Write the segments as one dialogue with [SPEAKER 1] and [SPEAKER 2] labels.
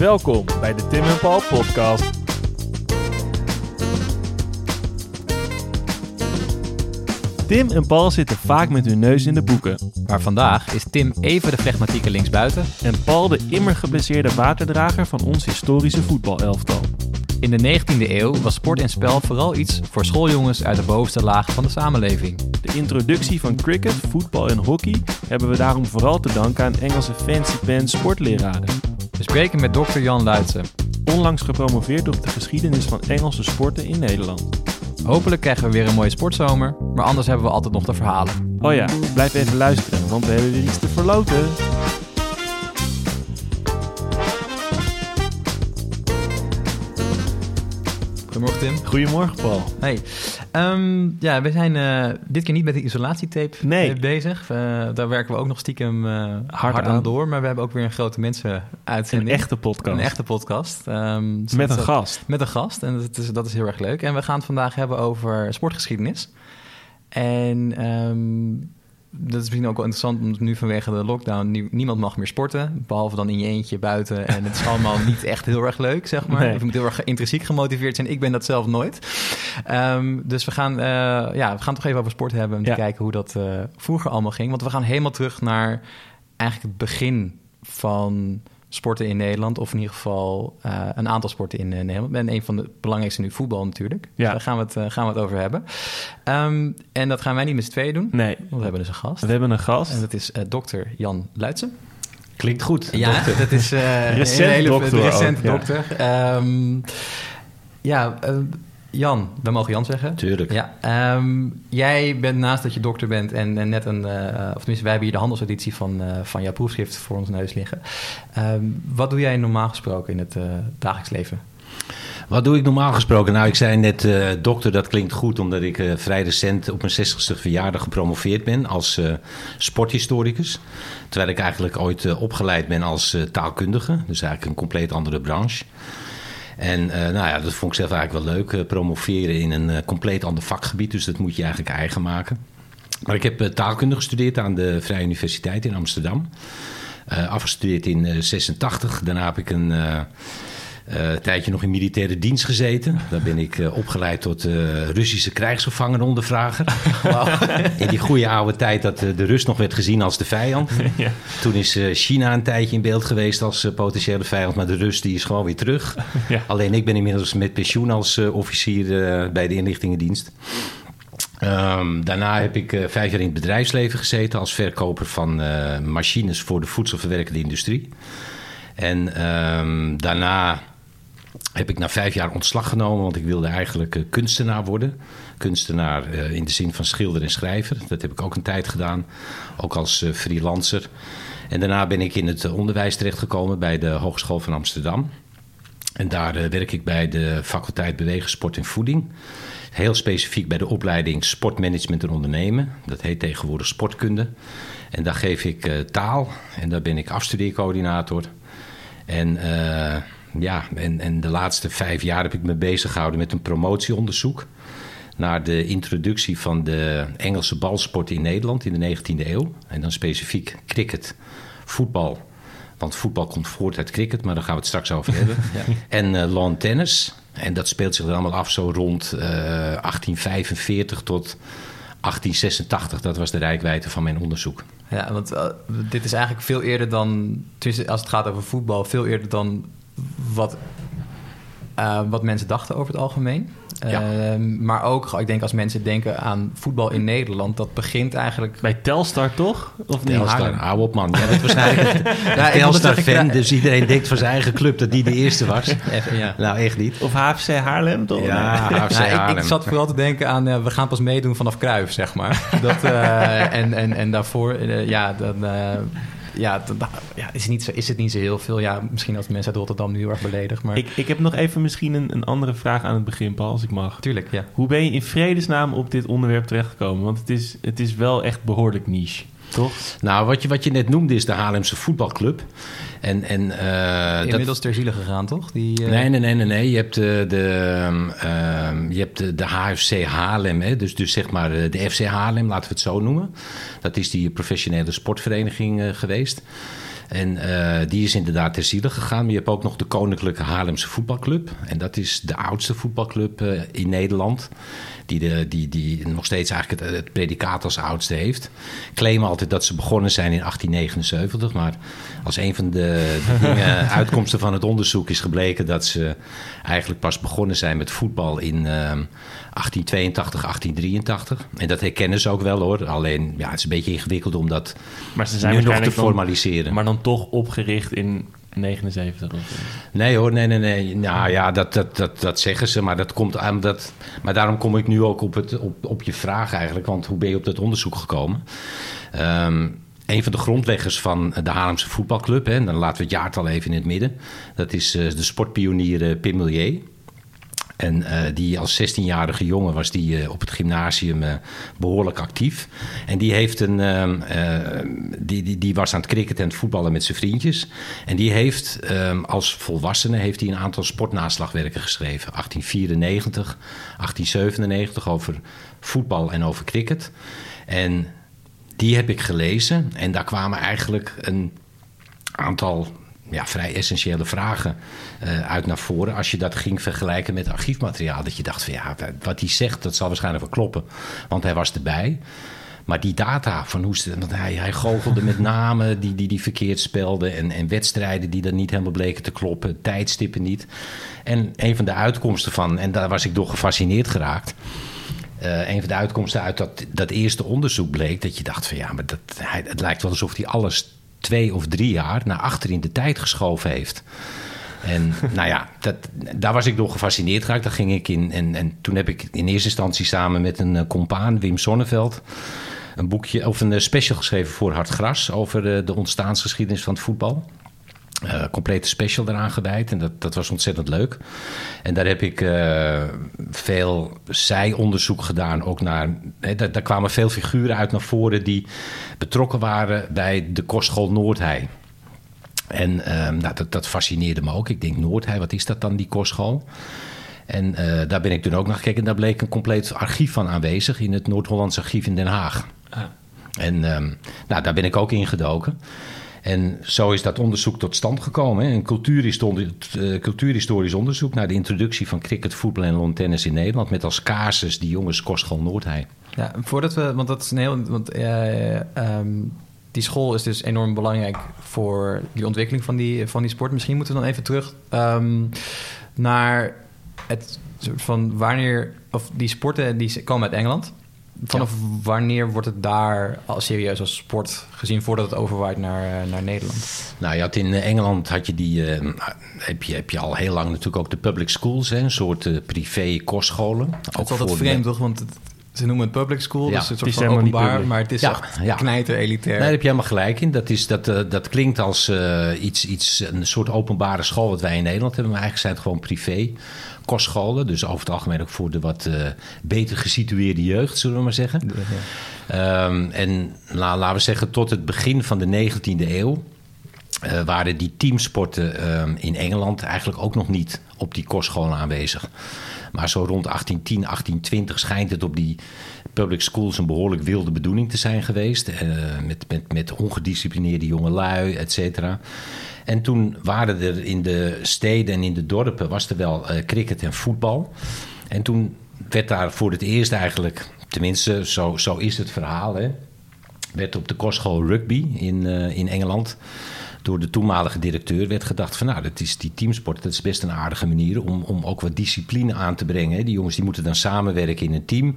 [SPEAKER 1] Welkom bij de Tim en Paul podcast. Tim en Paul zitten vaak met hun neus in de boeken.
[SPEAKER 2] Maar vandaag is Tim even de flegmatieke linksbuiten.
[SPEAKER 1] En Paul de immer geblesseerde waterdrager van ons historische voetbalelftal.
[SPEAKER 2] In de 19e eeuw was sport en spel vooral iets voor schooljongens uit de bovenste laag van de samenleving.
[SPEAKER 1] De introductie van cricket, voetbal en hockey hebben we daarom vooral te danken aan Engelse fancy pen sportleraren.
[SPEAKER 2] We spreken met dokter Jan Luitsen.
[SPEAKER 1] Onlangs gepromoveerd op de geschiedenis van Engelse sporten in Nederland.
[SPEAKER 2] Hopelijk krijgen we weer een mooie sportzomer, maar anders hebben we altijd nog de verhalen.
[SPEAKER 1] Oh ja, blijf even luisteren, want we hebben weer iets te verloten.
[SPEAKER 2] Goedemorgen Tim.
[SPEAKER 1] Goedemorgen Paul.
[SPEAKER 2] Hey, Ehm, ja, we zijn uh, dit keer niet met de isolatietape
[SPEAKER 1] nee.
[SPEAKER 2] Eh, bezig. Uh, daar werken we ook nog stiekem hard, hard aan. door. Maar we hebben ook weer een grote mensen uitzending.
[SPEAKER 1] Een echte podcast.
[SPEAKER 2] Een echte podcast.
[SPEAKER 1] Um, met een gast.
[SPEAKER 2] Met een gast. En dat is, dat is heel erg leuk. En we gaan het vandaag hebben over sportgeschiedenis. En um, dat is misschien ook wel interessant, omdat nu vanwege de lockdown niemand mag meer sporten. Behalve dan in je eentje buiten. En het is allemaal niet echt heel erg leuk, zeg maar. Nee. Je moet heel erg intrinsiek gemotiveerd zijn. Ik ben dat zelf nooit. Um, dus we gaan, uh, ja, we gaan toch even over sport hebben. Om ja. te kijken hoe dat uh, vroeger allemaal ging. Want we gaan helemaal terug naar eigenlijk het begin van sporten in Nederland. Of in ieder geval uh, een aantal sporten in uh, Nederland. En een van de belangrijkste nu voetbal natuurlijk. Ja. Dus daar gaan we het, uh, gaan we het over hebben. Um, en dat gaan wij niet met z'n tweeën doen.
[SPEAKER 1] Nee.
[SPEAKER 2] Want we hebben dus een gast.
[SPEAKER 1] We hebben een gast.
[SPEAKER 2] En dat is dokter Jan Luitsen.
[SPEAKER 3] Klinkt goed.
[SPEAKER 2] Ja,
[SPEAKER 3] dokter.
[SPEAKER 2] dat is
[SPEAKER 1] recent
[SPEAKER 2] een hele
[SPEAKER 1] dokter
[SPEAKER 2] recente dokter. Um, ja, Jan, we mogen Jan zeggen.
[SPEAKER 3] Tuurlijk.
[SPEAKER 2] Ja, um, jij bent naast dat je dokter bent en, en net een, uh, of tenminste, wij hebben hier de handelseditie van, uh, van jouw proefschrift voor ons neus liggen. Um, wat doe jij normaal gesproken in het uh, dagelijks leven?
[SPEAKER 3] Wat doe ik normaal gesproken? Nou, ik zei net uh, dokter, dat klinkt goed, omdat ik uh, vrij recent op mijn 60ste verjaardag gepromoveerd ben als uh, sporthistoricus. Terwijl ik eigenlijk ooit opgeleid ben als taalkundige, dus eigenlijk een compleet andere branche. En uh, nou ja, dat vond ik zelf eigenlijk wel leuk. Uh, promoveren in een uh, compleet ander vakgebied. Dus dat moet je eigenlijk eigen maken. Maar ik heb taalkunde gestudeerd aan de Vrije Universiteit in Amsterdam. afgestudeerd in 86. Daarna heb ik een uh, een tijdje nog in militaire dienst gezeten. Daar ben ik uh, opgeleid tot uh, Russische krijgsgevangenenondervrager. In die goede oude tijd dat de Rus nog werd gezien als de vijand. Ja. Toen is China een tijdje in beeld geweest als potentiële vijand. Maar de Rus die is gewoon weer terug. Ja. Alleen ik ben inmiddels met pensioen als officier bij de inlichtingendienst. Um, daarna heb ik vijf jaar in het bedrijfsleven gezeten als verkoper van machines voor de voedselverwerkende industrie. En um, daarna heb ik na vijf jaar ontslag genomen, want ik wilde eigenlijk uh, kunstenaar worden. Kunstenaar uh, in de zin van schilder en schrijver. Dat heb ik ook een tijd gedaan, ook als uh, freelancer. En daarna ben ik in het onderwijs terechtgekomen bij de Hogeschool van Amsterdam. En daar werk ik bij de faculteit Bewegen, Sport en Voeding. Heel specifiek bij de opleiding Sportmanagement en Ondernemen. Dat heet tegenwoordig Sportkunde. En daar geef ik taal en daar ben ik afstudeercoördinator. En ja, en, en de laatste vijf jaar heb ik me bezig gehouden met een promotieonderzoek naar de introductie van de Engelse balsport in Nederland in de 19e eeuw. En dan specifiek cricket, voetbal. Want voetbal komt voort uit cricket, maar daar gaan we het straks over hebben. ja. En uh, lawn tennis. En dat speelt zich dan allemaal af zo rond uh, 1845 tot 1886. Dat was de rijkwijde van mijn onderzoek.
[SPEAKER 2] Ja, want uh, dit is eigenlijk veel eerder dan, als het gaat over voetbal, veel eerder dan wat, uh, wat mensen dachten over het algemeen. Ja. Uh, maar ook, ik denk als mensen denken aan voetbal in Nederland, dat begint eigenlijk...
[SPEAKER 1] Bij Telstar toch?
[SPEAKER 3] Of niet? Telstar, hou op man. Ja, dat waarschijnlijk ja, Telstar-fan, dus iedereen denkt van zijn eigen club dat die de eerste was. Even, ja. Nou, echt niet.
[SPEAKER 1] Of HFC Haarlem toch?
[SPEAKER 3] Ja, HFC nou,
[SPEAKER 2] Haarlem. Ik, ik, zat vooral te denken aan, uh, we gaan pas meedoen vanaf Kruif, zeg maar. Dat, uh, en, en, en daarvoor, uh, ja, dan ja, ja is, niet zo, is het niet zo heel veel. Ja, misschien als mensen uit Rotterdam nu heel erg beledigd. Maar...
[SPEAKER 1] Ik, ik heb nog even misschien een, een andere vraag aan het begin, Paul, als ik mag.
[SPEAKER 2] Tuurlijk, ja.
[SPEAKER 1] Hoe ben je in vredesnaam op dit onderwerp terechtgekomen? Want het is, het is wel echt behoorlijk niche. toch?
[SPEAKER 3] Nou, wat je, wat je net noemde is de Haarlemse voetbalclub. En, en, uh,
[SPEAKER 2] Inmiddels dat... ter ziele gegaan, toch? Die,
[SPEAKER 3] uh... Nee, nee, nee, nee, nee. Je hebt, de, de, uh, je hebt de, de HFC Haarlem, hè? Dus, dus zeg maar de FC Haarlem, laten we het zo noemen. Dat is die professionele sportvereniging geweest. En uh, die is inderdaad ter ziele gegaan. Maar je hebt ook nog de Koninklijke Haarlemse Voetbalclub. En dat is de oudste voetbalclub uh, in Nederland. Die, de, die, die nog steeds eigenlijk het, het predicaat als oudste heeft. Claimen altijd dat ze begonnen zijn in 1879. Maar als een van de, de dingen, uitkomsten van het onderzoek is gebleken dat ze eigenlijk pas begonnen zijn met voetbal in uh, 1882, 1883. En dat herkennen ze ook wel hoor. Alleen ja, het is een beetje ingewikkeld om dat
[SPEAKER 1] maar ze zijn
[SPEAKER 3] nu nog te formaliseren.
[SPEAKER 1] Dan, maar dan toch opgericht in 79 of
[SPEAKER 3] Nee hoor, nee, nee, nee. Nou ja, dat, dat, dat, dat zeggen ze, maar dat komt aan dat. Maar daarom kom ik nu ook op, het, op, op je vraag eigenlijk. Want hoe ben je op dat onderzoek gekomen? Um, een van de grondleggers van de Haarlemse voetbalclub, hè, dan laten we het jaartal even in het midden. Dat is uh, de sportpionier uh, Pim Millier. En uh, die als 16-jarige jongen was die uh, op het gymnasium uh, behoorlijk actief. En die, heeft een, die, die, die was aan het cricket en het voetballen met zijn vriendjes. En die heeft als volwassene heeft hij een aantal sportnaslagwerken geschreven. 1894, 1897 over voetbal en over cricket. En die heb ik gelezen. En daar kwamen eigenlijk een aantal ja, vrij essentiële vragen uh, uit naar voren. Als je dat ging vergelijken met archiefmateriaal. Dat je dacht van ja, wat hij zegt, dat zal waarschijnlijk wel kloppen. Want hij was erbij. Maar die data van hoe ze. Hij, hij goochelde met namen die, die, die verkeerd spelden. En, en wedstrijden die dan niet helemaal bleken te kloppen. Tijdstippen niet. En een van de uitkomsten van. En daar was ik door gefascineerd geraakt. Uh, een van de uitkomsten uit dat, dat eerste onderzoek bleek dat je dacht van ja, maar dat, hij, het lijkt wel alsof hij alles twee of drie jaar naar achter in de tijd geschoven heeft. En nou ja, dat, daar was ik door gefascineerd geraakt. Daar ging ik in. En, en toen heb ik in eerste instantie samen met een uh, compaan, Wim Sonneveld, een boekje of een uh, special geschreven voor Hart Gras over uh, de ontstaansgeschiedenis van het voetbal. Uh, complete special eraan gewijd. En dat, dat was ontzettend leuk. En daar heb ik uh, veel zijonderzoek gedaan. Ook naar, daar, daar, kwamen veel figuren uit naar voren die betrokken waren bij de kostschool Noordhei. En uh, nou, dat, dat, fascineerde me ook. Ik denk Noordhei, wat is dat dan, die kostschool? En eh, daar ben ik toen ook naar gekeken. En daar bleek een compleet archief van aanwezig in het Noord-Hollands Archief in Den Haag. Ah. En ehm, nou, daar ben ik ook ingedoken. En zo is dat onderzoek tot stand gekomen. Een cultuurhistorisch, cultuurhistorisch onderzoek naar de introductie van cricket, voetbal en lawn in Nederland. Met als casus die jongens kostschool Noordhei.
[SPEAKER 2] Ja, voordat we, want dat is een heel. Want, uh, um, die school is dus enorm belangrijk voor die ontwikkeling van die, van die sport. Misschien moeten we dan even terug um, naar het van wanneer. Of die sporten die komen uit Engeland. Vanaf ja. wanneer wordt het daar al serieus als sport gezien voordat het overwaait naar, naar Nederland?
[SPEAKER 3] Nou, je had in Engeland had je die, uh, heb, je, heb je al heel lang natuurlijk ook de public schools, hè, een soort uh, privé kostscholen.
[SPEAKER 2] Het is altijd vreemd, toch? Want het, ze noemen het public school, ja, dus het is soort van openbaar, maar het is ja, echt ja. knijter elitair.
[SPEAKER 3] Nee, daar heb je helemaal gelijk in. Dat, is, dat, uh, dat klinkt als uh, iets, iets, een soort openbare school wat wij in Nederland hebben, maar eigenlijk zijn het gewoon privé kostscholen. Dus over het algemeen ook voor de wat uh, beter gesitueerde jeugd, zullen we maar zeggen. Ja. Um, en la, laten we zeggen, tot het begin van de 19e eeuw uh, waren die teamsporten uh, in Engeland eigenlijk ook nog niet op die kostscholen aanwezig. Maar zo rond 1810, 1820 schijnt het op die public schools een behoorlijk wilde bedoeling te zijn geweest. Uh, met, met, met ongedisciplineerde jongelui, et cetera. En toen waren er in de steden en in de dorpen was er wel uh, cricket en voetbal. En toen werd daar voor het eerst eigenlijk, tenminste zo, zo is het verhaal, hè, werd op de kostschool rugby in, uh, in Engeland door de toenmalige directeur werd gedacht van nou, dat is die teamsport, dat is best een aardige manier om, om ook wat discipline aan te brengen. Die jongens die moeten dan samenwerken in een team.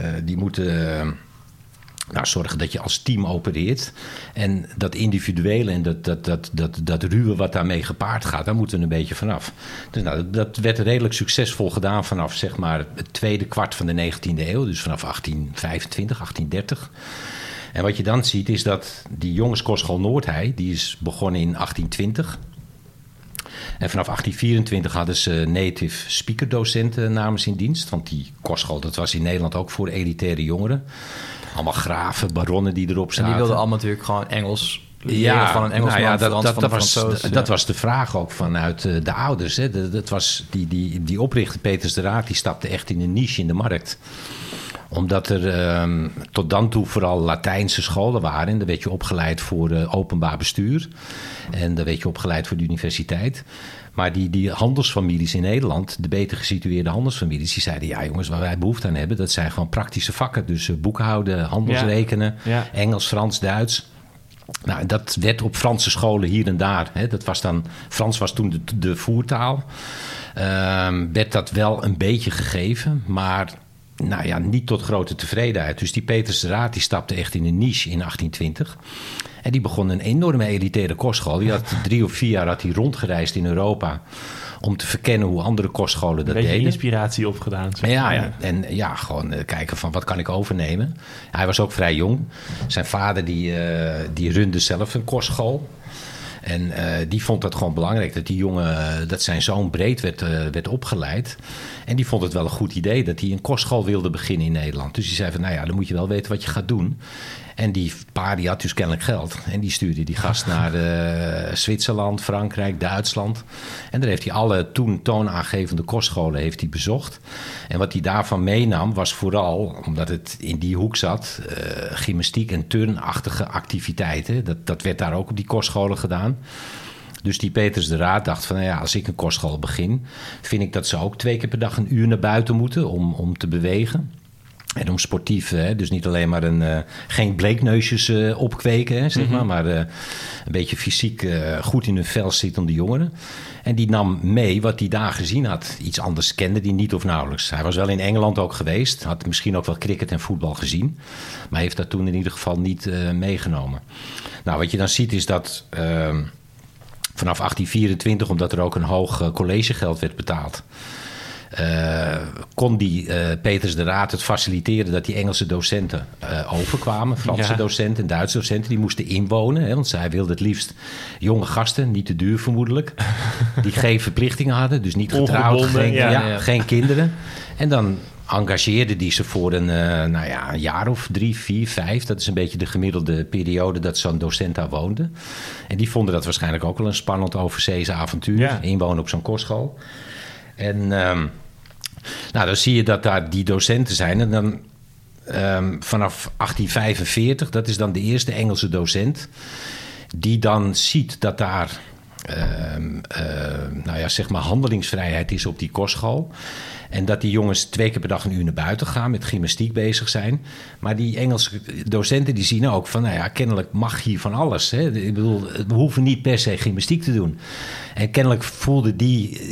[SPEAKER 3] Uh, die moeten uh, nou, zorgen dat je als team opereert. En dat individuele en dat, dat, dat, dat, dat ruwe wat daarmee gepaard gaat, daar moeten we een beetje vanaf. Dus nou, dat werd redelijk succesvol gedaan vanaf zeg maar, het tweede kwart van de 19e eeuw, dus vanaf 1825, 1830. En wat je dan ziet is dat die jongenskostschool Noordhei, die is begonnen in 1820. En vanaf 1824 hadden ze native speaker docenten namens in dienst. Want die kostschool, dat was in Nederland ook voor elitaire jongeren. allemaal graven, baronnen die erop
[SPEAKER 2] En
[SPEAKER 3] zaten.
[SPEAKER 2] die wilden allemaal natuurlijk gewoon Engels leren van een Engelsman,
[SPEAKER 3] nou ja, dat, dat, was, dat,
[SPEAKER 2] ja.
[SPEAKER 3] was de vraag ook vanuit eh, de ouders. Hè. Dat, dat was die, die, die oprichter Peters de Raad, die stapte echt in een niche in de markt omdat er ehm, tot dan toe vooral Latijnse scholen waren. En dan werd je opgeleid voor eh, openbaar bestuur. En dan werd je opgeleid voor de universiteit. Maar die, die handelsfamilies in Nederland, de beter gesitueerde handelsfamilies, die zeiden: Ja, jongens, waar wij behoefte aan hebben, dat zijn gewoon praktische vakken. Dus eh, boekhouden, handelsrekenen,
[SPEAKER 1] Ja.
[SPEAKER 3] Engels, Frans, Duits. Nou, dat werd op Franse scholen hier en daar. Hè, dat was dan, Frans was toen de, de voertaal. Ehm, werd dat wel een beetje gegeven, maar nou ja, niet tot grote tevredenheid. Dus die Peters Raad die stapte echt in een niche in 1820. En die begon een enorme elitaire kostschool. Die had drie of vier jaar had hij rondgereisd in Europa om te verkennen hoe andere kostscholen dat deden.
[SPEAKER 1] inspiratie opgedaan. zeg
[SPEAKER 3] Ja, ja, en ja, gewoon eh, kijken van wat kan ik overnemen. Hij was ook vrij jong. Zijn vader die, eh, die runde zelf een kostschool. En eh, die vond dat gewoon belangrijk, dat die jongen, dat zijn zoon breed werd, werd opgeleid. En die vond het wel een goed idee dat hij een kostschool wilde beginnen in Nederland. Dus die zei van, nou ja, dan moet je wel weten wat je gaat doen. En die pa, die had dus kennelijk geld. En die stuurde die gast naar eh, Zwitserland, Frankrijk, Duitsland. En daar heeft hij alle toen toonaangevende kostscholen heeft hij bezocht. En wat hij daarvan meenam was vooral, omdat het in die hoek zat... eh, gymnastiek en turnachtige activiteiten. Dat, dat werd daar ook op die kostscholen gedaan. Dus die Peters de Raad dacht van, nou ja, als ik een kostschool begin... vind ik dat ze ook twee keer per dag een uur naar buiten moeten om, om te bewegen. En om sportief, hè, dus niet alleen maar een, eh, geen bleekneusjes eh, opkweken, hè, zeg maar, maar eh, een beetje fysiek goed in hun vel zittende jongeren. En die nam mee wat hij daar gezien had. Iets anders kende die niet of nauwelijks. Hij was wel in Engeland ook geweest, had misschien ook wel cricket en voetbal gezien, maar heeft dat toen in ieder geval niet meegenomen. Nou, wat je dan ziet is dat. ehm, Vanaf 1824, omdat er ook een hoog collegegeld werd betaald, kon die eh, Peters de Raad het faciliteren dat die Engelse docenten eh, overkwamen. Franse
[SPEAKER 1] Ja.
[SPEAKER 3] docenten en Duitse docenten. Die moesten inwonen, hè, want zij wilden het liefst jonge gasten, niet te duur vermoedelijk. die geen verplichtingen hadden, dus niet getrouwd, geen,
[SPEAKER 1] ja.
[SPEAKER 3] geen kinderen. En dan engageerde die ze voor een, eh, nou ja, een jaar of drie, vier, vijf. Dat is een beetje de gemiddelde periode dat zo'n docent daar woonde. En die vonden dat waarschijnlijk ook wel een spannend overzeese avontuur.
[SPEAKER 1] Ja.
[SPEAKER 3] Inwonen op zo'n kostschool. En ehm, nou, dan zie je dat daar die docenten zijn. En dan ehm, vanaf 1845, dat is dan de eerste Engelse docent... die dan ziet dat daar... ehm, ehm, nou ja, zeg maar handelingsvrijheid is op die kostschool. En dat die jongens twee keer per dag een uur naar buiten gaan, met gymnastiek bezig zijn. Maar die Engelse docenten die zien ook van, nou ja, kennelijk mag hier van alles. Hè? Ik bedoel, we hoeven niet per se gymnastiek te doen. En kennelijk voelde die eh,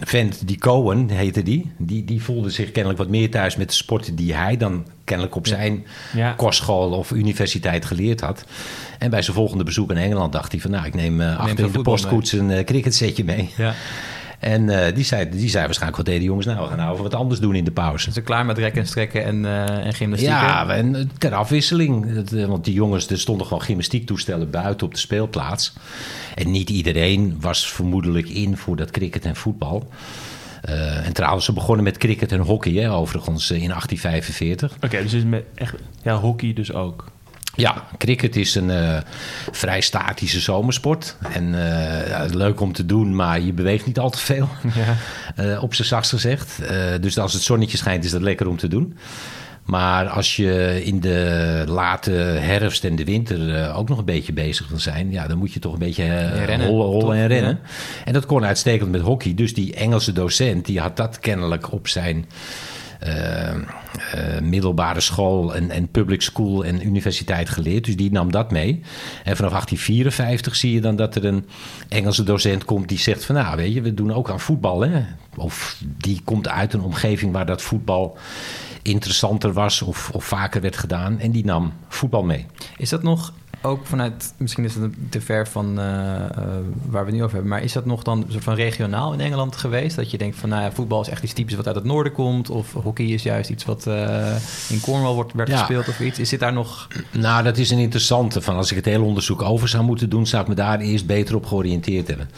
[SPEAKER 3] vent, die Cohen heette die, die, die voelde zich kennelijk wat meer thuis met de sporten die hij dan kennelijk op zijn
[SPEAKER 1] Ja.
[SPEAKER 3] kostschool of universiteit geleerd had. En bij zijn volgende bezoek in Engeland dacht hij van, nou, ik neem uh, achter in de postkoets een uh, cricketsetje mee.
[SPEAKER 2] Ja.
[SPEAKER 3] En uh, die, zei, die zei waarschijnlijk, wat deden jongens nou? We gaan nou wat anders doen in de pauze.
[SPEAKER 2] Ze klaar met rekken en strekken en, uh, en gymnastiek.
[SPEAKER 3] Ja, en ter afwisseling. Want die jongens, er stonden gewoon gymnastiektoestellen buiten op de speelplaats. En niet iedereen was vermoedelijk in voor dat cricket en voetbal. Uh, en trouwens, ze begonnen met cricket en hockey, hè, overigens, in 1845.
[SPEAKER 1] Oké, okay, dus is met echt, ja, hockey dus ook.
[SPEAKER 3] Ja, cricket is een uh, vrij statische zomersport. En uh, ja, leuk om te doen, maar je beweegt niet al te veel. Ja. Uh, op zijn zachtst gezegd. dus als het zonnetje schijnt, is dat lekker om te doen. Maar als je in de late herfst en de winter ook nog een beetje bezig wil zijn, ja, dan moet je toch een beetje
[SPEAKER 2] rennen,
[SPEAKER 3] hollen
[SPEAKER 2] toch?
[SPEAKER 3] en rennen.
[SPEAKER 2] Ja.
[SPEAKER 3] En dat kon uitstekend met hockey. Dus die Engelse docent, die had dat kennelijk op zijn uh, uh, middelbare school en, en public school en universiteit geleerd. Dus die nam dat mee. En vanaf 1854 zie je dan dat er een Engelse docent komt die zegt van nou weet je, we doen ook aan voetbal. Hè? Of die komt uit een omgeving waar dat voetbal interessanter was of, of vaker werd gedaan. En die nam voetbal mee.
[SPEAKER 2] Is dat nog ook vanuit, misschien is het te ver van uh, uh, waar we nu over hebben, maar is dat nog dan soort van regionaal in Engeland geweest? Dat je denkt van, nou ja, voetbal is echt iets typisch wat uit het noorden komt, of hockey is juist iets wat uh, in Cornwall wordt, werd ja. gespeeld of iets. Is dit daar nog...
[SPEAKER 3] Nou, dat is een interessante. Van als ik het hele onderzoek over zou moeten doen, zou ik me daar eerst beter op georiënteerd hebben.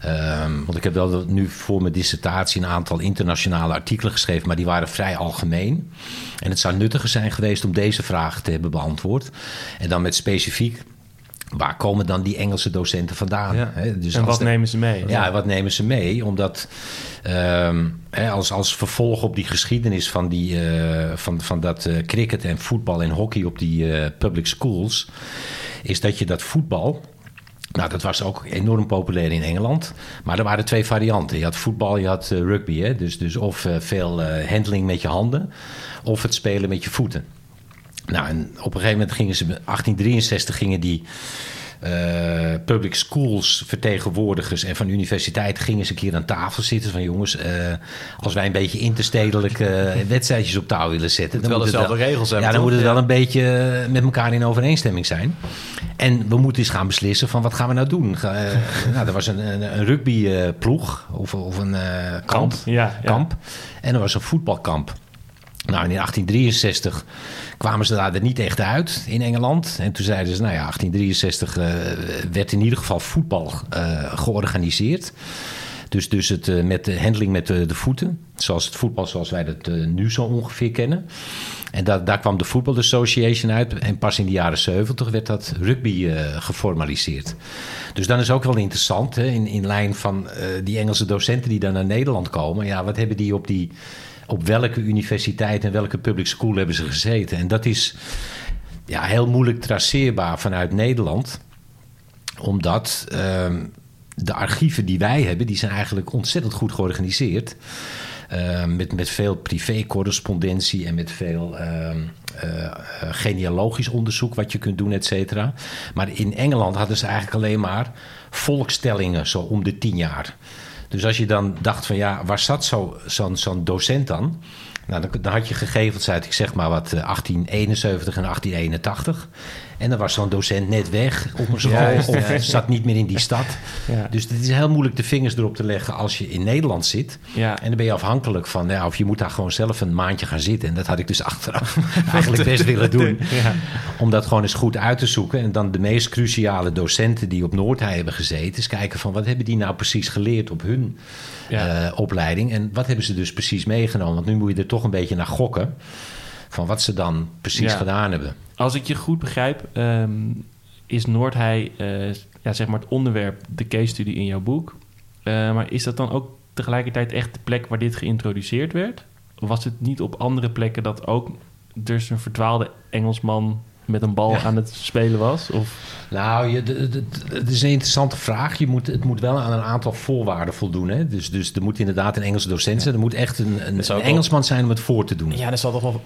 [SPEAKER 3] Ehm, want ik heb wel nu voor mijn dissertatie een aantal internationale artikelen geschreven, maar die waren vrij algemeen. En het zou nuttiger zijn geweest om deze vragen te hebben beantwoord. En dan met specifiek waar komen dan die Engelse docenten vandaan?
[SPEAKER 1] Ja.
[SPEAKER 3] Dus
[SPEAKER 1] en wat
[SPEAKER 3] de-
[SPEAKER 1] nemen ze mee?
[SPEAKER 3] Ja, wat nemen ze mee? Omdat ehm, als, als vervolg op die geschiedenis van, die, eh, van, van dat eh, cricket en voetbal en hockey op die eh, public schools, is dat je dat voetbal. Nou, dat was ook enorm populair in Engeland. Maar er waren twee varianten. Je had voetbal, je had eh, rugby. Hè? Dus, dus of eh, veel eh, handling met je handen, of het spelen met je voeten. Nou, en op een gegeven moment gingen ze, 1863 gingen die eh, public schools vertegenwoordigers en van universiteiten gingen ze een keer aan tafel zitten van jongens, eh, als wij een beetje interstedelijke eh, wedstrijdjes op touw willen zetten,
[SPEAKER 2] wel
[SPEAKER 3] moet het
[SPEAKER 2] dezelfde regels hebben,
[SPEAKER 3] Ja, dan moet het
[SPEAKER 2] Ja.
[SPEAKER 3] wel een beetje met elkaar in overeenstemming zijn. En we moeten eens gaan beslissen van wat gaan we nou doen. Nou, er was een, een, een rugbyploeg of, of een eh, kamp,
[SPEAKER 1] Ja, ja.
[SPEAKER 3] kamp. En er was een voetbalkamp. Nou, in 1863 kwamen ze daar niet echt uit in Engeland. En toen zeiden ze, nou ja, 1863 eh, werd in ieder geval voetbal eh, georganiseerd. Dus, dus het eh, met de handling met de, voeten. Zoals het voetbal zoals wij dat nu zo ongeveer kennen. En da- daar kwam de Football Association uit. En pas in de jaren 70 werd dat rugby geformaliseerd. Dus dan is ook wel interessant, hè, in, in lijn van die Engelse docenten die dan naar Nederland komen. Ja, wat hebben die op die op welke universiteit en welke public school hebben ze gezeten. En dat is ja, heel moeilijk traceerbaar vanuit Nederland. Omdat ehm, de archieven die wij hebben, die zijn eigenlijk ontzettend goed georganiseerd. Ehm, met, met veel privé-correspondentie en met veel ehm, eh, eh, genealogisch onderzoek wat je kunt doen, et cetera. Maar in Engeland hadden ze eigenlijk alleen maar volkstellingen zo om de tien jaar. Dus als je dan dacht van ja, waar zat zo- zo'n zo'n docent dan? Nou, dan, dan had je gegevens uit, ik zeg maar wat, eh, 1871 en 1881. En dan was zo'n docent net weg op een school of
[SPEAKER 1] ja.
[SPEAKER 3] zat niet meer in die stad.
[SPEAKER 1] Ja.
[SPEAKER 3] Dus het is heel moeilijk de vingers erop te leggen als je in Nederland zit.
[SPEAKER 1] Ja.
[SPEAKER 3] En dan ben je afhankelijk van, ja, of je moet daar gewoon zelf een maandje gaan zitten. En dat had ik dus achteraf eigenlijk best willen doen.
[SPEAKER 1] Ja.
[SPEAKER 3] Om dat gewoon eens goed uit te zoeken. En dan de meest cruciale docenten die op Noordhei hebben gezeten. Eens kijken van wat hebben die nou precies geleerd op hun eh, opleiding. En wat hebben ze dus precies meegenomen. Want nu moet je er toch een beetje naar gokken. Van wat ze dan precies gedaan hebben.
[SPEAKER 1] Als ik je goed begrijp, ehm, is Noordhei eh, ja, zeg maar het onderwerp, de case study in jouw boek. Eh, maar is dat dan ook tegelijkertijd echt de plek waar dit geïntroduceerd werd? Of was het niet op andere plekken dat ook dus een verdwaalde Engelsman met een bal aan het spelen was? Of,
[SPEAKER 3] Nou, je, de- de- de- het is een interessante vraag. Je moet, het moet wel aan een aantal voorwaarden voldoen. Hè? Dus, dus er moet inderdaad een Engelse docent zijn. Er moet echt een, een, Engelsman zijn om het voor te doen.
[SPEAKER 2] Ja, er zal toch wel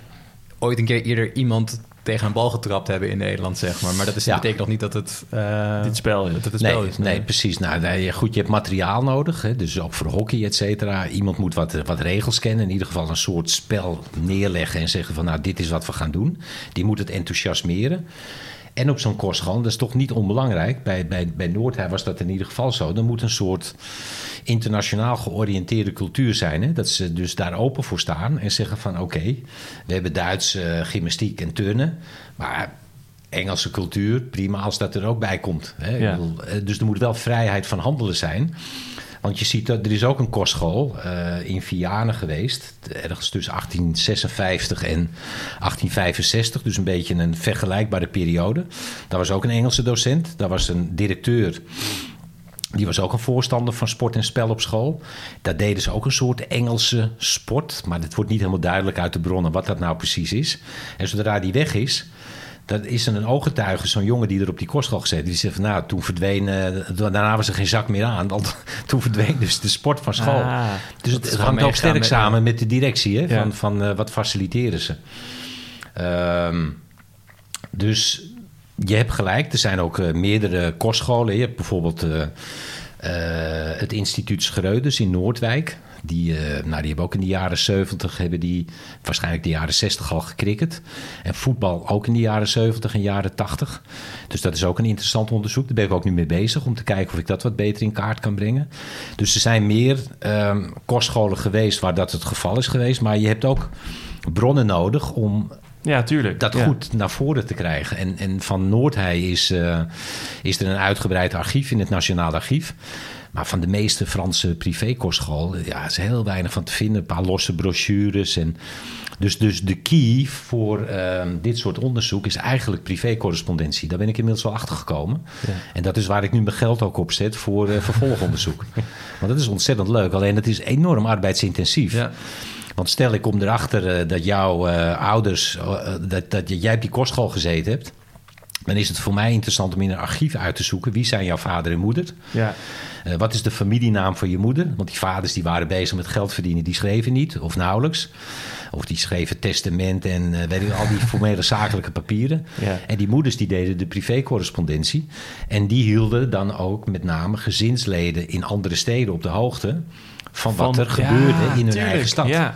[SPEAKER 2] ooit een keer eerder iemand tegen een bal getrapt hebben in Nederland, zeg maar. Maar dat is,
[SPEAKER 3] Ja.
[SPEAKER 2] betekent nog niet dat het, eh,
[SPEAKER 1] Dit spel is.
[SPEAKER 2] dat het een
[SPEAKER 3] Nee,
[SPEAKER 2] spel is.
[SPEAKER 3] nee, precies. Nou, nee, goed, je hebt materiaal nodig. Hè? Dus ook voor hockey, et cetera. Iemand moet wat, wat regels kennen. In ieder geval een soort spel neerleggen en zeggen van... nou, dit is wat we gaan doen. Die moet het enthousiasmeren. En op zo'n kostschool, dat is toch niet onbelangrijk. Bij, bij, bij was dat in ieder geval zo. Er moet een soort internationaal georiënteerde cultuur zijn. Hè? Dat ze dus daar open voor staan en zeggen van... oké, we hebben Duits eh, gymnastiek en turnen... maar Engelse cultuur, prima als dat er ook bij komt. Hè?
[SPEAKER 1] Ja.
[SPEAKER 3] Ik bedoel, eh, dus er moet wel vrijheid van handelen zijn. Want je ziet dat er is ook een kostschool eh, in Vianen geweest. Ergens tussen 1856 en 1865. Dus een beetje een vergelijkbare periode. Daar was ook een Engelse docent. Daar was een directeur. Die was ook een voorstander van sport en spel op school. Daar deden ze ook een soort Engelse sport. Maar het wordt niet helemaal duidelijk uit de bronnen wat dat nou precies is. En zodra die weg is, dat is een ooggetuige, zo'n jongen die er op die kostschool gezeten. Die zegt van nou, toen verdween, eh, daarna was er geen zak meer aan. Want toen verdween dus de sport van school.
[SPEAKER 1] Ah,
[SPEAKER 3] dus het, hangt ook sterk
[SPEAKER 2] met-
[SPEAKER 3] samen met de directie. Hè,
[SPEAKER 1] Ja.
[SPEAKER 3] Van, van eh, wat faciliteren ze. Ehm, dus je hebt gelijk, er zijn ook eh, meerdere kostscholen. Je hebt bijvoorbeeld eh, eh, het instituut Schreuders in Noordwijk. Die, nou, die hebben ook in de jaren 70, hebben die waarschijnlijk de jaren 60 al gekricket. En voetbal ook in de jaren 70 en jaren 80. Dus dat is ook een interessant onderzoek. Daar ben ik ook nu mee bezig om te kijken of ik dat wat beter in kaart kan brengen. Dus er zijn meer ehm kostscholen geweest waar dat het geval is geweest. Maar je hebt ook bronnen nodig om
[SPEAKER 1] ja, tuurlijk.
[SPEAKER 3] dat
[SPEAKER 1] Ja.
[SPEAKER 3] goed naar voren te krijgen. En, en van Noordhei is, eh, is er een uitgebreid archief in het Nationaal Archief. Maar van de meeste Franse privékostscholen ja, is heel weinig van te vinden. Een paar losse brochures. En dus, dus de key voor ehm, dit soort onderzoek is eigenlijk privécorrespondentie. Daar ben ik inmiddels wel achter gekomen.
[SPEAKER 1] Ja.
[SPEAKER 3] En dat is waar ik nu mijn geld ook op zet voor uh, vervolgonderzoek. Want dat is ontzettend leuk. Alleen het is enorm arbeidsintensief.
[SPEAKER 2] Ja.
[SPEAKER 3] Want stel ik kom erachter uh, dat jouw uh, ouders, dat, dat jij op die kostschool gezeten hebt. Dan is het voor mij interessant om in een archief uit te zoeken wie zijn jouw vader en moeder.
[SPEAKER 1] Ja.
[SPEAKER 3] Uh, wat is de familienaam van je moeder? Want die vaders die waren bezig met geld verdienen, die schreven niet of nauwelijks. Of die schreven testament en uh, weet al die formele zakelijke papieren.
[SPEAKER 1] Ja.
[SPEAKER 3] En die moeders die deden de privécorrespondentie. En die hielden dan ook met name gezinsleden in andere steden op de hoogte van, van wat er gebeurde in hun
[SPEAKER 1] tuurlijk,
[SPEAKER 3] eigen stad.
[SPEAKER 1] Ja.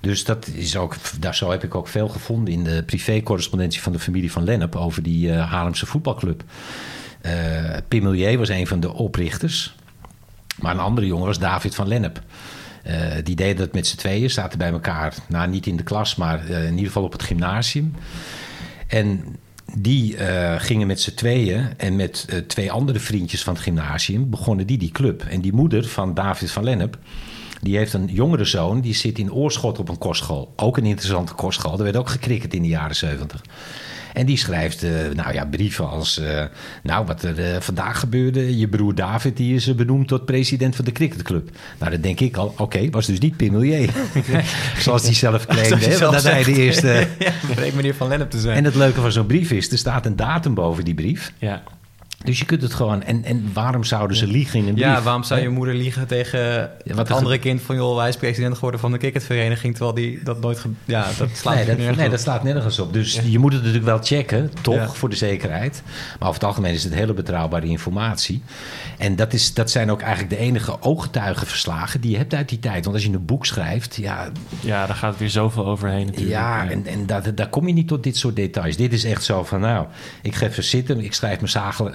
[SPEAKER 3] Dus dat is ook, daar zo heb ik ook veel gevonden in de privécorrespondentie van de familie van Lennep over die uh, Haarlemse voetbalclub. Uh, Pim Milieu was een van de oprichters. Maar een andere jongen was David van Lennep. Uh, die deden dat met z'n tweeën, zaten bij elkaar. Nou, niet in de klas, maar in ieder geval op het gymnasium. En die uh, gingen met z'n tweeën en met uh, twee andere vriendjes van het gymnasium begonnen die die club. En die moeder van David van Lennep, die heeft een jongere zoon, die zit in Oorschot op een kostschool. Ook een interessante kostschool. Er werd ook gekriket in de jaren zeventig. En die schrijft uh, nou ja, brieven als... Uh, nou, wat er uh, vandaag gebeurde... je broer David die is benoemd tot president van de cricketclub. Nou, dan denk ik al... oké, okay, was dus niet Pim Milieu. Zoals hij zelf claimde. Hè, want dat hij de eerste...
[SPEAKER 2] ja, meneer Van Lennep te zijn.
[SPEAKER 3] En het leuke van zo'n brief is... er staat een datum boven die brief.
[SPEAKER 1] Ja.
[SPEAKER 3] Dus je kunt het gewoon... En, en waarom zouden ze liegen in een brief?
[SPEAKER 2] Ja, waarom zou je moeder liegen tegen ja, wat het andere kind van... joh, hij is president geworden van de cricketvereniging... terwijl die dat nooit... Ge... Ja, dat slaat
[SPEAKER 3] nee, dat,
[SPEAKER 2] nergens
[SPEAKER 3] nee,
[SPEAKER 2] op.
[SPEAKER 3] dat slaat nergens op. Dus ja. je moet het natuurlijk wel checken, toch, ja. voor de zekerheid. Maar over het algemeen is het hele betrouwbare informatie. En dat, is, dat zijn ook eigenlijk de enige ooggetuigenverslagen... die je hebt uit die tijd. Want als je een boek schrijft, ja...
[SPEAKER 1] Ja, daar gaat weer zoveel overheen natuurlijk.
[SPEAKER 3] Ja, en, en daar, daar kom je niet tot dit soort details. Dit is echt zo van, nou, ik ga even zitten... ik schrijf mijn zagel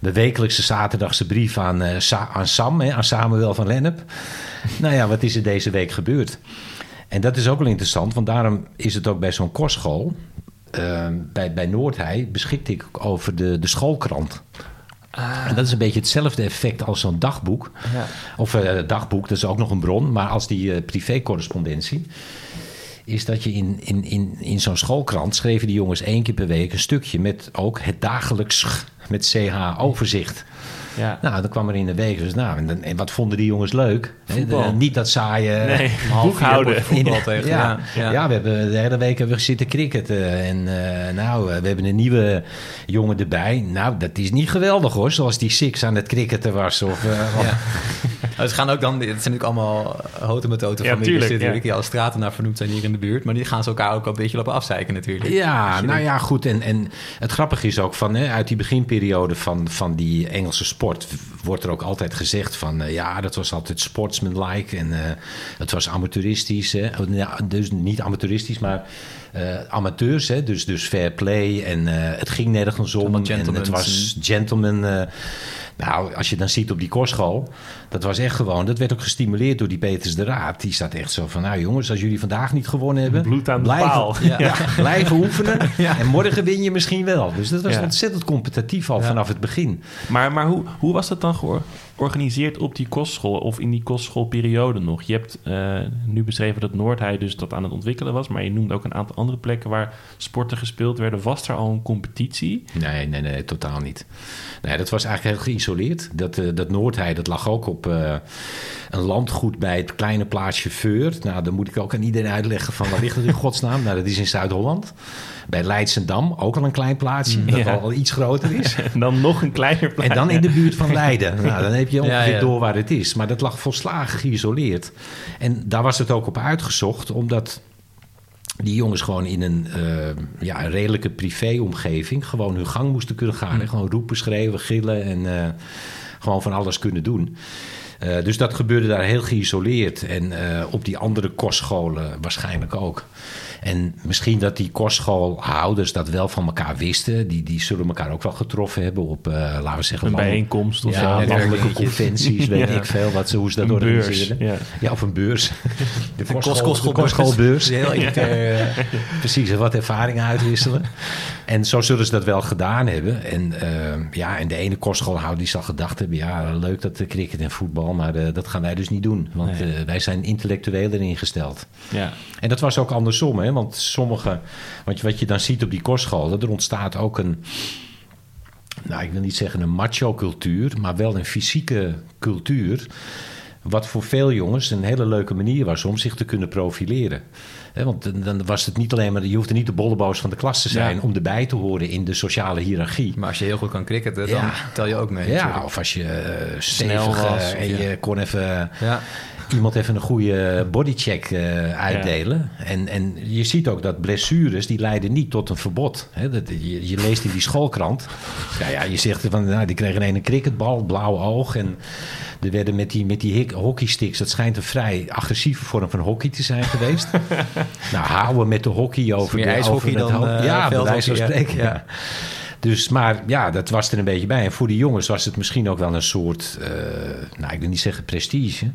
[SPEAKER 3] de wekelijkse zaterdagse brief aan, Sa aan Sam, hè, aan Samuel van Lennep. nou ja, wat is er deze week gebeurd? En dat is ook wel interessant, want daarom is het ook bij zo'n kostschool... Uh, bij, bij Noordheij beschikte ik over de, de schoolkrant. Ah. En dat is een beetje hetzelfde effect als zo'n dagboek.
[SPEAKER 1] Ja.
[SPEAKER 3] Of uh, dagboek, dat is ook nog een bron, maar als die uh, privécorrespondentie is dat je in, in, in, in zo'n schoolkrant schreven die jongens één keer per week een stukje met ook het dagelijks met CH overzicht.
[SPEAKER 1] Ja.
[SPEAKER 3] Nou, dan kwam er in de week dus nou, en, en wat vonden die jongens leuk?
[SPEAKER 1] Voetbal.
[SPEAKER 3] De, niet dat saaie
[SPEAKER 1] nee, boekhouden.
[SPEAKER 2] Voetbal tegen.
[SPEAKER 3] Ja,
[SPEAKER 2] ja,
[SPEAKER 3] ja. ja, we hebben de hele week hebben we zitten cricketen. En uh, nou, we hebben een nieuwe jongen erbij. Nou, dat is niet geweldig hoor, zoals die Six aan het cricketen was. Of, uh,
[SPEAKER 2] ja. Ze gaan ook dan, het zijn natuurlijk allemaal houten methoden
[SPEAKER 1] ja,
[SPEAKER 2] families
[SPEAKER 1] tuurlijk,
[SPEAKER 2] natuurlijk,
[SPEAKER 1] ja.
[SPEAKER 2] die alle straten naar vernoemd zijn hier in de buurt. Maar die gaan ze elkaar ook al een beetje lopen afzeiken natuurlijk.
[SPEAKER 3] Ja, nou ja, goed. En, en het grappige is ook van, hè, uit die beginperiode van, van die Engelse sport wordt er ook altijd gezegd van, uh, ja, dat was altijd sportsmanlike en uh, het was amateuristisch. Hè. Dus niet amateuristisch, maar uh, amateurs, hè. Dus, dus fair play en het ging nergens om. En het was gentleman. Nou, als je dan ziet op die kostschool, dat was echt gewoon, dat werd ook gestimuleerd door die Peters de Raad. Die staat echt zo van, nou jongens, als jullie vandaag niet gewonnen hebben,
[SPEAKER 1] bloed aan de
[SPEAKER 3] blijven,
[SPEAKER 1] paal.
[SPEAKER 3] Ja, ja. blijven oefenen en morgen win je misschien wel. Dus dat was ontzettend competitief al vanaf het begin.
[SPEAKER 1] Maar, maar hoe, hoe was dat dan georganiseerd op die kostschool of in die kostschoolperiode nog? Je hebt eh, nu beschreven dat Noordheij dus dat aan het ontwikkelen was, maar je noemt ook een aantal andere plekken waar sporten gespeeld werden. Was er al een competitie?
[SPEAKER 3] Nee, nee, nee, totaal niet. Nee, dat was eigenlijk heel geïsoleerd. Dat, uh, dat dat lag ook op uh, een landgoed bij het kleine plaatsje Veur. Nou, dan moet ik ook aan iedereen uitleggen van waar ligt het in godsnaam? Nou, dat is in Zuid-Holland. Bij Leidsendam, ook al een klein plaatsje, dat
[SPEAKER 1] Ja.
[SPEAKER 3] al iets groter is.
[SPEAKER 1] En dan nog een kleiner plek.
[SPEAKER 3] En dan in de buurt van Leiden. Nou, dan heb je ongeveer
[SPEAKER 2] Ja,
[SPEAKER 3] door waar het is. Maar dat lag volslagen geïsoleerd. En daar was het ook op uitgezocht, omdat die jongens gewoon in een, eh, ja, een redelijke privéomgeving gewoon hun gang moesten kunnen gaan. En gewoon roepen, schreeuwen, gillen en eh, gewoon van alles kunnen doen. Eh, dus dat gebeurde daar heel geïsoleerd. En op die andere kostscholen waarschijnlijk ook. En misschien dat die kostschoolhouders dat wel van elkaar wisten. Die, die zullen elkaar ook wel getroffen hebben op, uh, laten we zeggen...
[SPEAKER 1] Een bijeenkomst of
[SPEAKER 3] ja,
[SPEAKER 1] zo.
[SPEAKER 3] landelijke conventies, weet
[SPEAKER 1] Ja.
[SPEAKER 3] ik veel, wat ze, hoe ze dat
[SPEAKER 1] Een beurs,
[SPEAKER 3] organiseren.
[SPEAKER 1] ja.
[SPEAKER 3] Ja, of een beurs. De
[SPEAKER 2] De
[SPEAKER 3] kostschool- de
[SPEAKER 2] kostschoolbeurs. Heel elitair, eh,
[SPEAKER 3] Precies, wat ervaringen uitwisselen. en zo zullen ze dat wel gedaan hebben. En, eh, ja, en de ene kostschoolhouder die zal gedacht hebben... ja, leuk dat de cricket en voetbal, maar eh, dat gaan wij dus niet doen. Want
[SPEAKER 1] Nee.
[SPEAKER 3] eh, wij zijn intellectueler ingesteld.
[SPEAKER 1] Ja.
[SPEAKER 3] En dat was ook andersom, hè? Want sommige... Want wat je dan ziet op die kostscholen... er ontstaat ook een... Nou, ik wil niet zeggen een macho-cultuur... maar wel een fysieke cultuur... wat voor veel jongens een hele leuke manier was... om zich te kunnen profileren. Want dan- was het niet alleen maar... je hoefde niet de bolleboos van de klas te zijn...
[SPEAKER 1] Ja.
[SPEAKER 3] om erbij te horen in de sociale hiërarchie.
[SPEAKER 2] Maar als je heel goed kan cricketen, dan
[SPEAKER 3] Ja.
[SPEAKER 2] tel je ook mee.
[SPEAKER 3] Ja,
[SPEAKER 2] natuurlijk.
[SPEAKER 3] of als je eh,
[SPEAKER 1] Snel was,
[SPEAKER 3] en
[SPEAKER 1] ja.
[SPEAKER 3] je kon even
[SPEAKER 2] Ja.
[SPEAKER 3] Iemand even een goede bodycheck eh, uitdelen. En, en je ziet ook dat blessures, die leiden niet tot een verbod. Hè, dat, je, je leest in die schoolkrant. Ja, ja, je zegt van, nou, die kregen een een cricketbal, blauw oog. En er werden met die, met die hockeysticks, dat schijnt een vrij agressieve vorm van hockey te zijn geweest. nou, houden met de hockey over
[SPEAKER 2] meer
[SPEAKER 3] de
[SPEAKER 2] ijshockey
[SPEAKER 3] over
[SPEAKER 2] dan, eh,
[SPEAKER 3] Ja, bij wijze van spreken.
[SPEAKER 2] Ja.
[SPEAKER 3] Ja. Dus, maar ja, dat was er een beetje bij. En voor die jongens was het misschien ook wel een soort, eh, nou, ik wil niet zeggen prestige.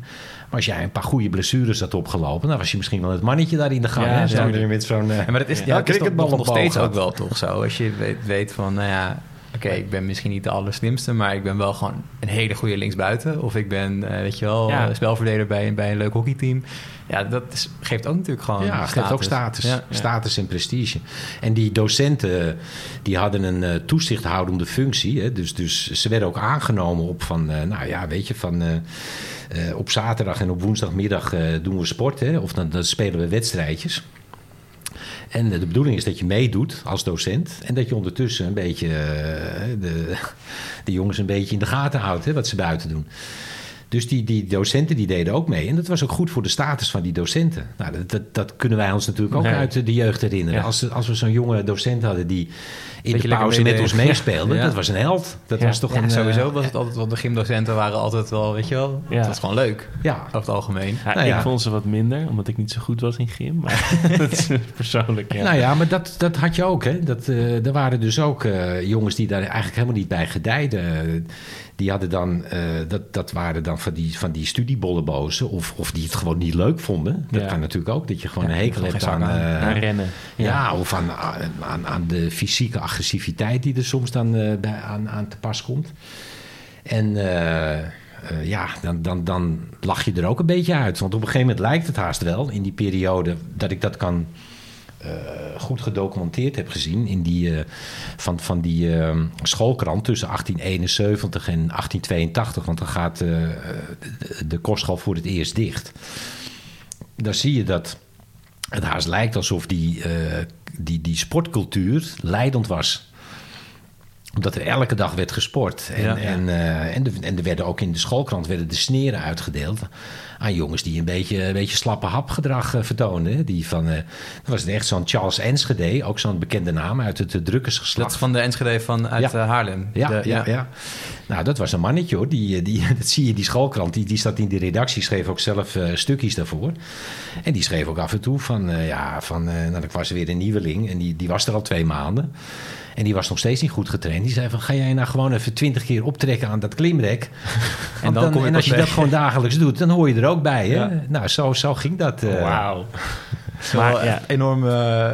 [SPEAKER 3] Maar als jij een paar goede blessures had opgelopen, dan was je misschien wel het mannetje daar in de gang.
[SPEAKER 1] Ja,
[SPEAKER 3] hè? Zo weer met zo'n. eh,
[SPEAKER 2] maar dat is,
[SPEAKER 3] ja,
[SPEAKER 2] ja, het is toch
[SPEAKER 3] cricketbal
[SPEAKER 2] nog, steeds ook wel toch zo. Als je weet, weet van, nou ja, oké, ik ben misschien niet de allerslimste, maar ik ben wel gewoon een hele goede linksbuiten. Of ik ben, eh, weet je wel,
[SPEAKER 1] Ja.
[SPEAKER 2] eh, spelverdeler bij, bij een leuk hockeyteam. Ja, dat is, geeft ook natuurlijk gewoon
[SPEAKER 3] Ja,
[SPEAKER 2] status.
[SPEAKER 3] geeft ook status.
[SPEAKER 2] Ja.
[SPEAKER 3] Status en prestige. En die docenten, die hadden een eh, toezichthoudende functie. Hè? Dus, dus ze werden ook aangenomen op van, eh, nou ja, weet je, van... eh, op zaterdag en op woensdagmiddag eh, doen we sport. Hè? Of dan, dan spelen we wedstrijdjes. En eh, de bedoeling is dat je meedoet als docent. En dat je ondertussen een beetje de, de jongens een beetje in de gaten houdt. Hè, wat ze buiten doen. Dus die, die docenten die deden ook mee. En dat was ook goed voor de status van die docenten. Nou, dat, dat, dat kunnen wij ons natuurlijk ook
[SPEAKER 1] Nee.
[SPEAKER 3] uit de jeugd herinneren.
[SPEAKER 1] Ja.
[SPEAKER 3] Als, als we zo'n jonge docent hadden die in
[SPEAKER 2] Beetje
[SPEAKER 3] de pauze met ons meespeelde.
[SPEAKER 2] Ja.
[SPEAKER 3] Dat was een held. Dat
[SPEAKER 1] Ja.
[SPEAKER 3] was toch
[SPEAKER 2] Ja,
[SPEAKER 3] een... eh,
[SPEAKER 2] sowieso was het altijd wel, de gymdocenten waren altijd wel, weet je wel,
[SPEAKER 1] Ja.
[SPEAKER 2] dat was gewoon leuk,
[SPEAKER 3] Ja,
[SPEAKER 2] over het algemeen.
[SPEAKER 1] Ja,
[SPEAKER 3] Nou ja.
[SPEAKER 1] Ik vond ze wat minder, omdat ik niet zo goed was in gym. Maar dat is persoonlijk, ja.
[SPEAKER 3] Nou ja, maar dat, dat had je ook. Hè? Dat, eh, er waren dus ook eh, jongens die daar eigenlijk helemaal niet bij gedijden. Die hadden dan, eh, dat, dat waren dan van die, van die studiebollenbozen. Of, of die het gewoon niet leuk vonden. Dat
[SPEAKER 1] Ja.
[SPEAKER 3] kan natuurlijk ook. Dat je gewoon
[SPEAKER 2] Ja,
[SPEAKER 3] een hekel hebt aan,
[SPEAKER 2] aan.
[SPEAKER 3] eh,
[SPEAKER 1] Aan rennen.
[SPEAKER 3] ja. of aan, aan, aan de fysieke agressiviteit die er soms dan eh, bij, aan, aan te pas komt. En ja, dan, dan, dan lach je er ook een beetje uit. Want op een gegeven moment lijkt het haast wel, in die periode, dat ik dat kan goed gedocumenteerd heb gezien. In die, eh, van, van die eh, schoolkrant tussen 1871 en 1882. Want dan gaat eh, de, de kostschool voor het eerst dicht. Daar zie je dat het haast lijkt alsof die, eh, die, die sportcultuur leidend was omdat er elke dag werd gesport. En,
[SPEAKER 2] Ja.
[SPEAKER 3] en, eh, en, de- en er werden ook in de schoolkrant werden de sneren uitgedeeld aan jongens die een beetje, een beetje slappe hapgedrag eh, vertoonden. Die van, eh dat was echt zo'n Charles Enschede, ook zo'n bekende naam uit het uh, drukkersgeslacht.
[SPEAKER 2] Dat van de Enschede van uit
[SPEAKER 3] Ja.
[SPEAKER 2] eh, Haarlem.
[SPEAKER 3] Ja,
[SPEAKER 2] De-
[SPEAKER 3] ja, ja. Nou, dat was een mannetje hoor. Die, die, dat zie je, die schoolkrant. Die, die zat in de redactie, schreef ook zelf stukjes daarvoor. En die schreef ook af en toe van, eh, ja, van, eh, nou, ik was weer een nieuweling. En die, die was er al twee maanden. En die was nog steeds niet goed getraind. Die zei van, ga jij nou gewoon even twintig keer optrekken aan dat klimrek? Want
[SPEAKER 2] dan kom je
[SPEAKER 3] en als je dat gewoon dagelijks doet, dan hoor je er ook bij. Hè?
[SPEAKER 2] Ja.
[SPEAKER 3] Nou, zo, zo ging dat. eh.
[SPEAKER 1] Wauw.
[SPEAKER 2] Maar
[SPEAKER 1] Maar, ja.
[SPEAKER 2] enorme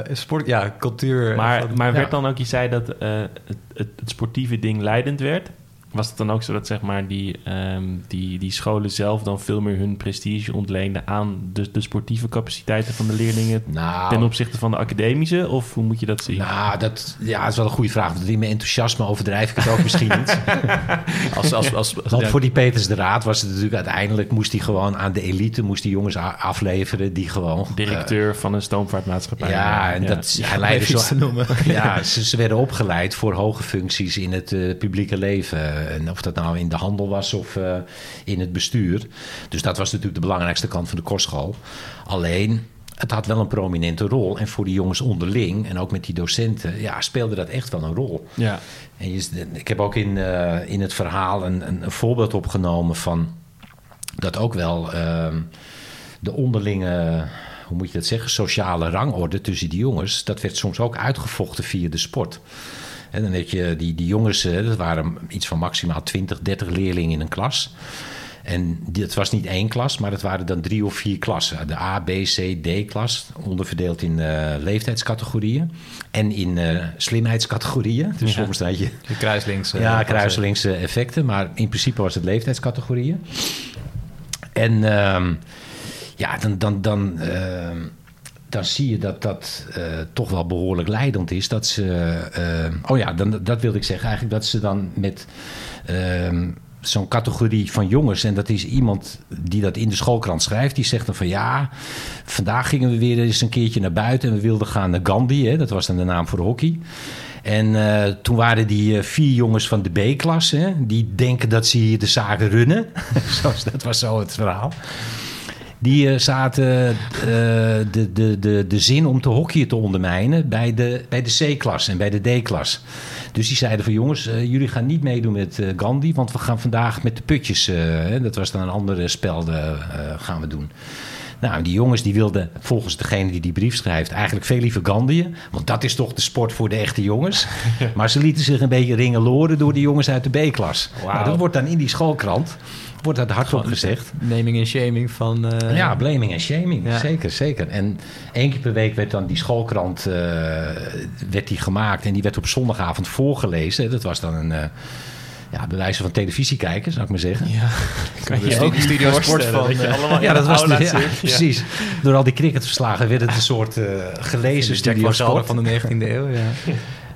[SPEAKER 2] eh, sport, ja, cultuur.
[SPEAKER 1] Maar,
[SPEAKER 2] van-
[SPEAKER 1] maar
[SPEAKER 2] ja.
[SPEAKER 1] werd dan ook, je zei dat eh, het, het, het sportieve ding leidend werd. Was het dan ook zo dat zeg maar, die, ehm, die, die scholen zelf dan veel meer hun prestige ontleenden aan de, de sportieve capaciteiten van de leerlingen
[SPEAKER 3] Nou,
[SPEAKER 1] ten opzichte van de academische? Of hoe moet je dat zien?
[SPEAKER 3] nou, dat ja, dat is wel een goede vraag. Want in mijn enthousiasme overdrijf ik het ook misschien niet.
[SPEAKER 2] Als, als, als,
[SPEAKER 3] Want
[SPEAKER 2] ja,
[SPEAKER 3] voor die Peters de Raad was het natuurlijk uiteindelijk... moest hij gewoon aan de elite moest die jongens afleveren... die gewoon...
[SPEAKER 1] Directeur van een stoomvaartmaatschappij.
[SPEAKER 3] eh, ja, en dat hij leidde
[SPEAKER 2] even iets
[SPEAKER 3] zo...
[SPEAKER 2] te noemen.
[SPEAKER 3] Ja, ze, ze werden opgeleid voor hoge functies in het eh, publieke leven. En of dat nou in de handel was of eh, in het bestuur. Dus dat was natuurlijk de belangrijkste kant van de kostschool. Alleen, het had wel een prominente rol. En voor die jongens onderling en ook met die docenten... ja, speelde dat echt wel een rol.
[SPEAKER 1] Ja.
[SPEAKER 3] En je, ik heb ook in, eh, in het verhaal een, een, een voorbeeld opgenomen van dat ook wel ehm, de onderlinge, hoe moet je dat zeggen, sociale rangorde tussen die jongens, dat werd soms ook uitgevochten via de sport. En dan heb je die, die jongens, eh, dat waren iets van maximaal 20, 30 leerlingen in een klas. En het was niet één klas, maar het waren dan drie of vier klassen. De A, B, C, D-klas, onderverdeeld in uh, leeftijdscategorieën en in uh, slimheidscategorieën. Dus ja. soms had je...
[SPEAKER 2] De kruislinks.
[SPEAKER 3] Uh, ja, kruislinkse effecten, maar in principe was het leeftijdscategorieën. En uh, ja, dan, dan, dan, ehm, dan zie je dat dat toch wel behoorlijk leidend is. Dat ze, oh ja, dan, dat wilde ik zeggen eigenlijk, dat ze dan met ehm, zo'n categorie van jongens. En dat is iemand die dat in de schoolkrant schrijft. Die zegt dan van ja, vandaag gingen we weer eens een keertje naar buiten. En we wilden gaan naar Gandhi. Hè, dat was dan de naam voor hockey. En uh, toen waren die vier jongens van de B-klasse. Die denken dat ze hier de zaken runnen. dat was zo het verhaal. Die uh, zaten de, de, de, de zin om te hockeyen te ondermijnen bij de, bij de C-klas en bij de D-klas. Dus die zeiden van jongens, uh, jullie gaan niet meedoen met Gandhi, want we gaan vandaag met de putjes, dat was dan een andere spel, gaan we doen. Nou, die jongens die wilden volgens degene die die brief schrijft eigenlijk veel liever Gandhiën. Want dat is toch de sport voor de echte jongens. maar ze lieten zich een beetje ringeloren door die jongens uit de B-klas. Wow. Nou, dat wordt dan in die schoolkrant wordt dat hardop gezegd.
[SPEAKER 2] Naming en shaming van...
[SPEAKER 3] Uh... Ja, blaming en shaming. Ja. Zeker, zeker. En één keer per week werd dan die schoolkrant uh, werd die gemaakt. En die werd op zondagavond voorgelezen. Dat was dan een... Uh, ja, bewijzen van televisiekijkers, zou ik maar zeggen. Ja,
[SPEAKER 2] kan je ook studio sport van.
[SPEAKER 3] Uh, ja, dat was de, ja, precies. Door al die cricketverslagen werd het een soort uh, gelezen studio sport
[SPEAKER 2] van de 19e eeuw. Ja.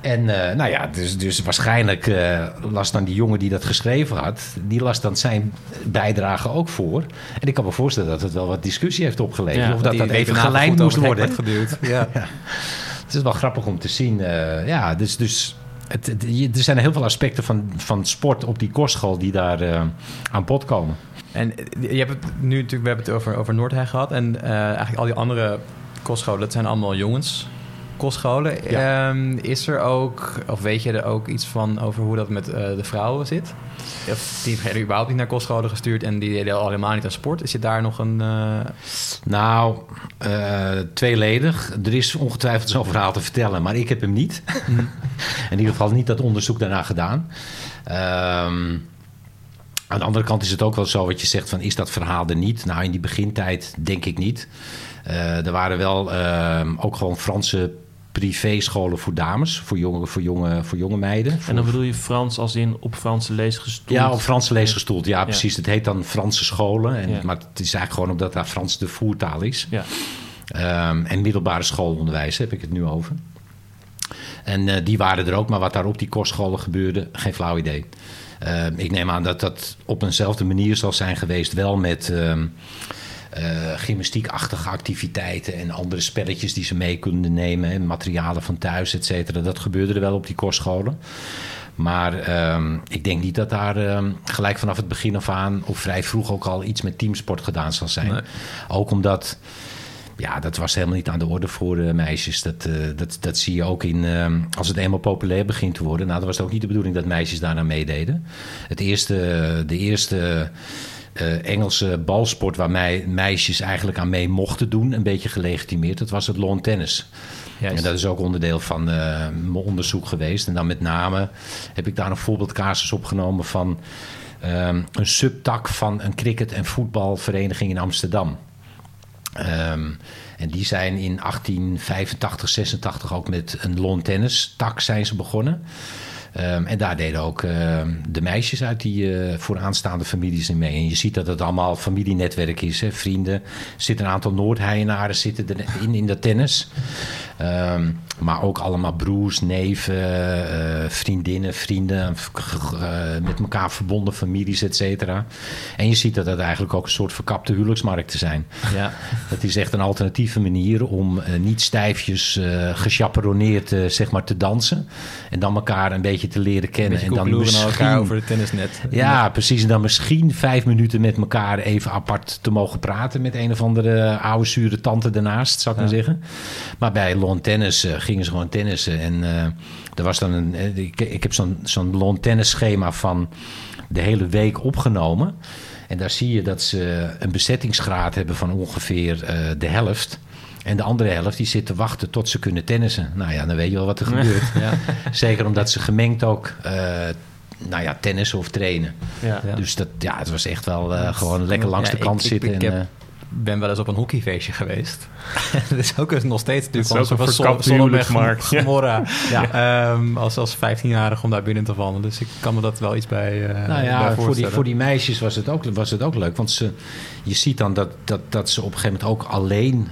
[SPEAKER 3] En uh, nou ja, dus, dus waarschijnlijk uh, las dan die jongen die dat geschreven had, die las dan zijn bijdrage ook voor. En ik kan me voorstellen dat het wel wat discussie heeft opgeleverd. Ja, of dat dat even gelijnd moest worden.
[SPEAKER 2] Geduurd. Ja. ja.
[SPEAKER 3] Het is wel grappig om te zien. Uh, ja, dus, dus het, het, er zijn heel veel aspecten van, van sport op die kostschool die daar aan bod komen.
[SPEAKER 2] En je hebt het nu natuurlijk, we hebben het over, over gehad. En eigenlijk al die andere kostscholen, dat zijn allemaal jongens kostscholen. Ja. Um, is er ook, of weet je er ook iets van over hoe dat met uh, de vrouwen zit? Of die werden überhaupt niet naar kostscholen gestuurd en die deden al helemaal niet aan sport. Is het daar nog een... Uh...
[SPEAKER 3] Nou, uh, tweeledig. Er is ongetwijfeld zo'n verhaal te vertellen, maar ik heb hem niet. Mm. In ieder geval niet dat onderzoek daarna gedaan. Um, aan de andere kant is het ook wel zo wat je zegt van is dat verhaal er niet? Nou, in die begintijd denk ik niet. Uh, er waren wel uh, ook gewoon Franse privéscholen voor dames, voor jonge, voor jonge, voor jonge meiden.
[SPEAKER 1] En dan bedoel je Frans als in op Franse lees gestoeld?
[SPEAKER 3] Ja, op Franse lees gestoeld. Ja, precies. Het heet dan Franse scholen. En, Maar het is eigenlijk gewoon omdat daar Frans de voertaal is. Ja. Um, en middelbare schoolonderwijs heb ik het nu over. En uh, die waren er ook, maar wat daar op die kostscholen gebeurde, geen flauw idee. Uh, ik neem aan dat dat op eenzelfde manier zal zijn geweest, wel met... Uh, gymnastiekachtige activiteiten en andere spelletjes die ze mee konden nemen. En materialen van thuis, et cetera. Dat gebeurde er wel op die kostscholen. Maar uh, ik denk niet dat daar uh, gelijk vanaf het begin af aan... of vrij vroeg ook al iets met teamsport gedaan zal zijn. Nee. Ook omdat... Ja, dat was helemaal niet aan de orde voor uh, meisjes. Dat, uh, dat, dat zie je ook in... Uh, als het eenmaal populair begint te worden... Nou, dan was het ook niet de bedoeling dat meisjes daarna meededen. Het eerste... De eerste uh, Engelse balsport waar mij, meisjes eigenlijk aan mee mochten doen, een beetje gelegitimeerd. Dat was het lawn tennis. Juist. En dat is ook onderdeel van uh, mijn onderzoek geweest. En dan met name heb ik daar een voorbeeldcasus opgenomen van um, een subtak van een cricket- en voetbalvereniging in Amsterdam. Um, en die zijn in 1885, 86 ook met een lawn tennis tak zijn ze begonnen. Um, en daar deden ook uh, de meisjes uit die uh, vooraanstaande families in mee. En je ziet dat het allemaal familienetwerk is. Hè? Vrienden. Er zitten een aantal Noordheienaren zitten erin in dat tennis. Um, maar ook allemaal broers, neven, uh, vriendinnen, vrienden, uh, met elkaar verbonden families, et cetera. En je ziet dat dat eigenlijk ook een soort verkapte huwelijksmarkten zijn. Ja. Dat is echt een alternatieve manier om niet stijfjes gechaperoneerd zeg maar te dansen. En dan elkaar een beetje te leren kennen.
[SPEAKER 2] En
[SPEAKER 3] dan
[SPEAKER 2] misschien, over het tennisnet.
[SPEAKER 3] Ja, precies. En dan misschien vijf minuten met elkaar even apart te mogen praten met een of andere oude zure tante ernaast, zou ik ja. maar zeggen. Maar bij lawn tennis gingen ze gewoon tennissen. En uh, er was dan een. Eh, ik, ik heb zo'n zo'n lawn tennis schema van de hele week opgenomen. En daar zie je dat ze een bezettingsgraad hebben van ongeveer uh, de helft. En de andere helft die zit te wachten tot ze kunnen tennissen. Nou ja, dan weet je wel wat er gebeurt.
[SPEAKER 2] Ja.
[SPEAKER 3] Zeker omdat ze gemengd ook eh, nou ja, tennissen of trainen.
[SPEAKER 1] Ja.
[SPEAKER 2] Ja.
[SPEAKER 3] Dus dat, ja, het was echt wel eh, gewoon lekker langs
[SPEAKER 2] Ja,
[SPEAKER 3] de kant
[SPEAKER 2] ik-
[SPEAKER 3] zitten.
[SPEAKER 2] ik
[SPEAKER 3] en,
[SPEAKER 2] heb-
[SPEAKER 3] eh,
[SPEAKER 2] ben wel eens op een hockeyfeestje geweest. dat is ook nog steeds natuurlijk
[SPEAKER 1] ook
[SPEAKER 2] gewoon
[SPEAKER 1] een
[SPEAKER 2] zo'n
[SPEAKER 1] verkapte
[SPEAKER 2] Sol- Solomon
[SPEAKER 1] huwelijksmarkt. Ja.
[SPEAKER 2] Gomorra. Ehm, als, als 15-jarige om daar binnen te vallen. Dus ik kan me dat wel iets bij, eh
[SPEAKER 3] nou
[SPEAKER 2] bij
[SPEAKER 3] ja, voor die,
[SPEAKER 2] voorstellen.
[SPEAKER 3] voor die meisjes was het ook, was het ook leuk. Want ze, je ziet dan dat, dat, dat ze op een gegeven moment ook alleen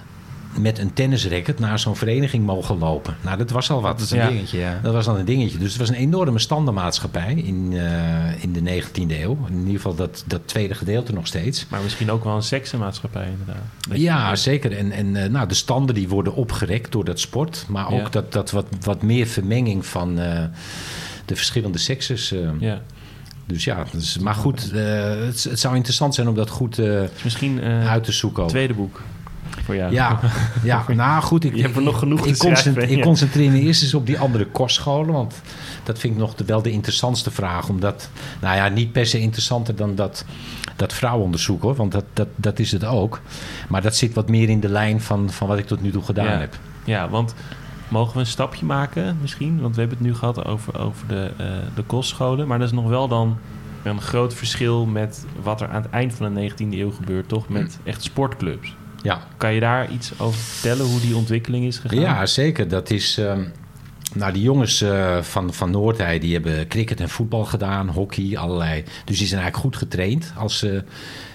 [SPEAKER 3] met een tennisracket naar zo'n vereniging mogen lopen. Nou, dat was al wat.
[SPEAKER 2] Dat is een
[SPEAKER 1] Ja.
[SPEAKER 2] dingetje, ja.
[SPEAKER 3] Dat was dan een dingetje. Dus het was een enorme standenmaatschappij in, eh, in de 19e eeuw. In ieder geval dat, dat tweede gedeelte nog steeds.
[SPEAKER 1] Maar misschien ook wel een seksenmaatschappij inderdaad. Dat
[SPEAKER 3] Ja, zeker. En, en eh, nou, de standen die worden opgerekt door dat sport. Maar ook
[SPEAKER 1] Ja.
[SPEAKER 3] dat, dat wat, wat meer vermenging van eh, de verschillende sekses.
[SPEAKER 1] Ja.
[SPEAKER 3] Dus ja, dus, maar goed. het, het zou interessant zijn om dat goed
[SPEAKER 1] misschien
[SPEAKER 3] uit te zoeken. ook.
[SPEAKER 1] tweede boek voor jou.
[SPEAKER 3] Ja, ja, nou goed. Ik,
[SPEAKER 1] Je hebt er nog genoeg
[SPEAKER 3] ik, concentreer, ik concentreer me eerst eens op die andere kostscholen. Want dat vind ik nog de, wel de interessantste vraag. Omdat, nou ja, niet per se interessanter dan dat, dat vrouwenonderzoek hoor. Want dat, dat, dat is het ook. Maar dat zit wat meer in de lijn van, van wat ik tot nu toe gedaan
[SPEAKER 1] Ja.
[SPEAKER 3] heb.
[SPEAKER 1] Ja, want mogen we een stapje maken misschien? Want we hebben het nu gehad over, over de, eh, de kostscholen. Maar dat is nog wel dan een groot verschil met wat er aan het eind van de 19e eeuw gebeurt, toch? Met echt sportclubs.
[SPEAKER 3] Ja,
[SPEAKER 1] Kan je daar iets over vertellen, hoe die ontwikkeling is gegaan?
[SPEAKER 3] ja zeker. Dat is... ehm, nou, die jongens eh, van, van Noordhei die hebben cricket en voetbal gedaan, hockey, allerlei. Dus die zijn eigenlijk goed getraind als ze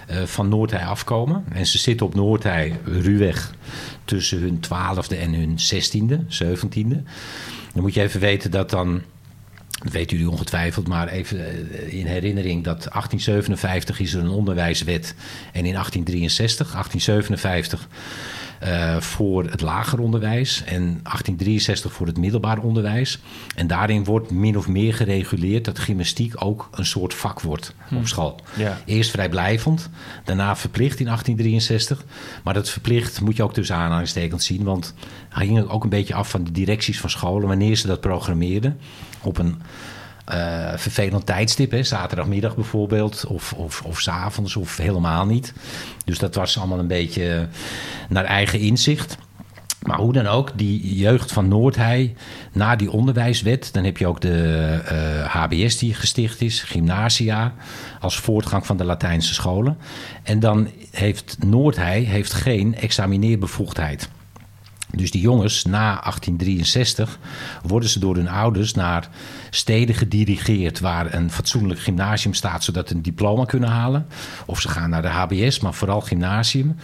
[SPEAKER 3] eh, van Noordhei afkomen. En ze zitten op Noordhei ruwweg tussen hun twaalfde en hun zestiende, zeventiende. Dan moet je even weten dat dan, dat weten jullie ongetwijfeld, maar even eh, in herinnering dat 1857 is er een onderwijswet en in 1863, 1857 eh, voor het lager onderwijs en 1863 voor het middelbaar onderwijs. En daarin wordt min of meer gereguleerd dat gymnastiek ook een soort vak wordt op school.
[SPEAKER 1] Ja.
[SPEAKER 3] Eerst vrijblijvend, daarna verplicht in 1863. Maar dat verplicht moet je ook tussen aanhalingstekens zien, want hij hing ook een beetje af van de directies van scholen wanneer ze dat programmeerden. Op een eh, vervelend tijdstip, hè, zaterdagmiddag bijvoorbeeld, of, of, of s avonds of helemaal niet. Dus dat was allemaal een beetje naar eigen inzicht. Maar hoe dan ook, die jeugd van Noordhei, na die onderwijswet, dan heb je ook de eh, HBS die gesticht is, gymnasia, als voortgang van de Latijnse scholen. En dan heeft Noordhei heeft geen examineerbevoegdheid. Dus die jongens na 1863 worden ze door hun ouders naar steden gedirigeerd waar een fatsoenlijk gymnasium staat, zodat ze een diploma kunnen halen. Of ze gaan naar de HBS, maar vooral gymnasium.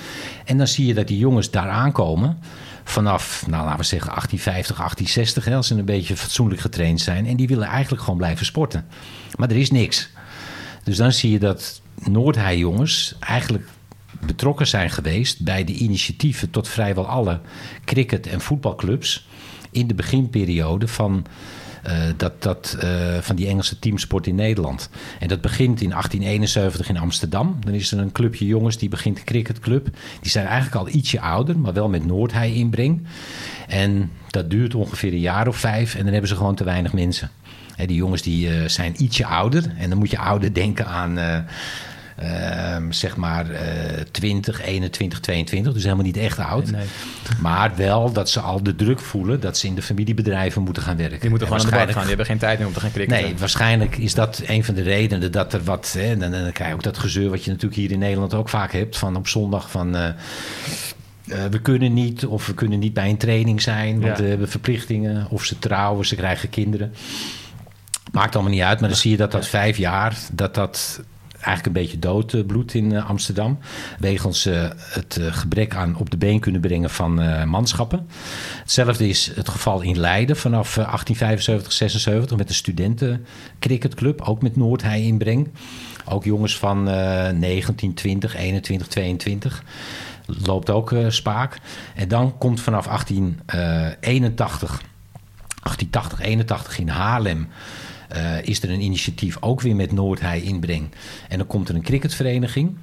[SPEAKER 3] En dan zie je dat die jongens daar aankomen vanaf, nou laten we zeggen 1850, 1860, hè, als ze een beetje fatsoenlijk getraind zijn. En die willen eigenlijk gewoon blijven sporten. Maar er is niks. Dus dan zie je dat Noordhei jongens eigenlijk betrokken zijn geweest bij de initiatieven tot vrijwel alle cricket- en voetbalclubs in de beginperiode van, eh, dat, dat, eh, van die Engelse teamsport in Nederland. En dat begint in 1871 in Amsterdam. Dan is er een clubje jongens die begint de cricketclub. Die zijn eigenlijk al ietsje ouder, maar wel met Noordhei inbreng. En dat duurt ongeveer een jaar of vijf en dan hebben ze gewoon te weinig mensen. Die jongens die, eh, zijn ietsje ouder. En dan moet je ouder denken aan... zeg maar eh 20, 21, 22. Dus helemaal niet echt oud.
[SPEAKER 2] Nee.
[SPEAKER 3] Maar wel dat ze al de druk voelen dat ze in de familiebedrijven moeten gaan werken.
[SPEAKER 2] Die moeten
[SPEAKER 3] En
[SPEAKER 2] gewoon aan de bak gaan. Die hebben geen tijd meer om te gaan cricketen.
[SPEAKER 3] Nee, waarschijnlijk is dat een van de redenen dat er wat. Hè, dan, dan krijg je ook dat gezeur wat je natuurlijk hier in Nederland ook vaak hebt. Van op zondag van. eh, eh, we kunnen niet, of we kunnen niet bij een training zijn, want
[SPEAKER 1] Ja.
[SPEAKER 3] we hebben verplichtingen. Of ze trouwen, ze krijgen kinderen. Maakt allemaal niet uit, maar dan zie je dat dat vijf jaar, dat dat eigenlijk een beetje doodbloedt in eh, Amsterdam. Wegens eh, het eh, gebrek aan op de been kunnen brengen van eh, manschappen. Hetzelfde is het geval in Leiden vanaf eh, 1875, 76 met de studentencricketclub, ook met Noordhei inbreng. Ook jongens van eh 19, 20, 21, 22 loopt ook eh, spaak. En dan komt vanaf 1881, 1880, 81 in Haarlem. Eh, is er een initiatief ook weer met Noordhei inbreng. En dan komt er een cricketvereniging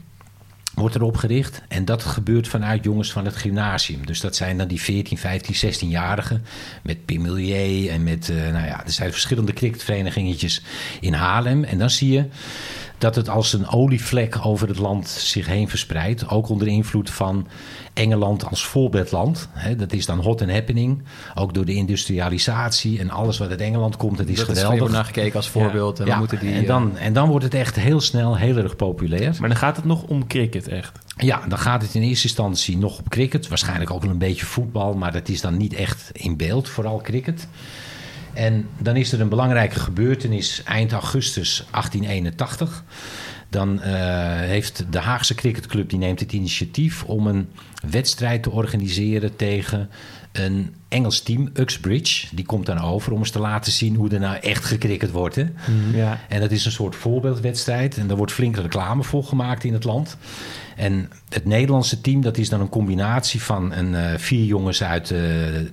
[SPEAKER 3] wordt er opgericht. En dat gebeurt vanuit jongens van het gymnasium. Dus dat zijn dan die 14, 15, 16-jarigen. Met Pim en met, eh, nou ja, er zijn verschillende cricketverenigingetjes in Haarlem. En dan zie je dat het als een olievlek over het land zich heen verspreidt. Ook onder invloed van Engeland als voorbeeldland. Hè, dat is dan hot and happening. Ook door de industrialisatie en alles wat uit Engeland komt. Dat is
[SPEAKER 2] dat
[SPEAKER 3] geweldig.
[SPEAKER 2] Er wordt naar gekeken als voorbeeld. En, we
[SPEAKER 3] Ja,
[SPEAKER 2] moeten die,
[SPEAKER 3] en, dan, en dan wordt het echt heel snel heel erg populair.
[SPEAKER 1] Maar dan gaat het nog om cricket echt.
[SPEAKER 3] Ja, dan gaat het in eerste instantie nog op cricket. Waarschijnlijk ook wel een beetje voetbal, maar dat is dan niet echt in beeld, vooral cricket. En dan is er een belangrijke gebeurtenis eind augustus 1881. Dan eh, heeft de Haagse cricketclub die neemt het initiatief om een wedstrijd te organiseren tegen een Engels team, Uxbridge. Die komt dan over om eens te laten zien hoe er nou echt gecricket wordt. Hè?
[SPEAKER 1] Ja.
[SPEAKER 3] En dat is een soort voorbeeldwedstrijd. En daar wordt flink reclame voor gemaakt in het land. En het Nederlandse team, dat is dan een combinatie van een, eh, vier jongens uit eh,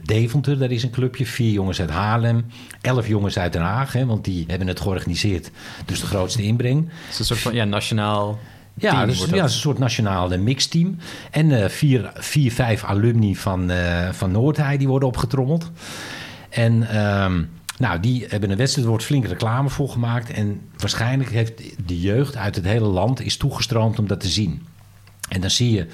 [SPEAKER 3] Deventer, daar is een clubje. Vier jongens uit Haarlem. Elf jongens uit Den Haag, hè, want die hebben het georganiseerd. Dus de grootste inbreng.
[SPEAKER 2] Het is een soort van ja, nationaal
[SPEAKER 3] Ja, dus, ja,
[SPEAKER 2] dat.
[SPEAKER 3] het is een soort nationaal eh, mixteam. En eh, vier, vier, vijf alumni van, eh van Noordheij die worden opgetrommeld. En ehm, nou, die hebben een wedstrijd, er wordt flink reclame voor gemaakt. En waarschijnlijk heeft de jeugd uit het hele land is toegestroomd om dat te zien. En dan zie je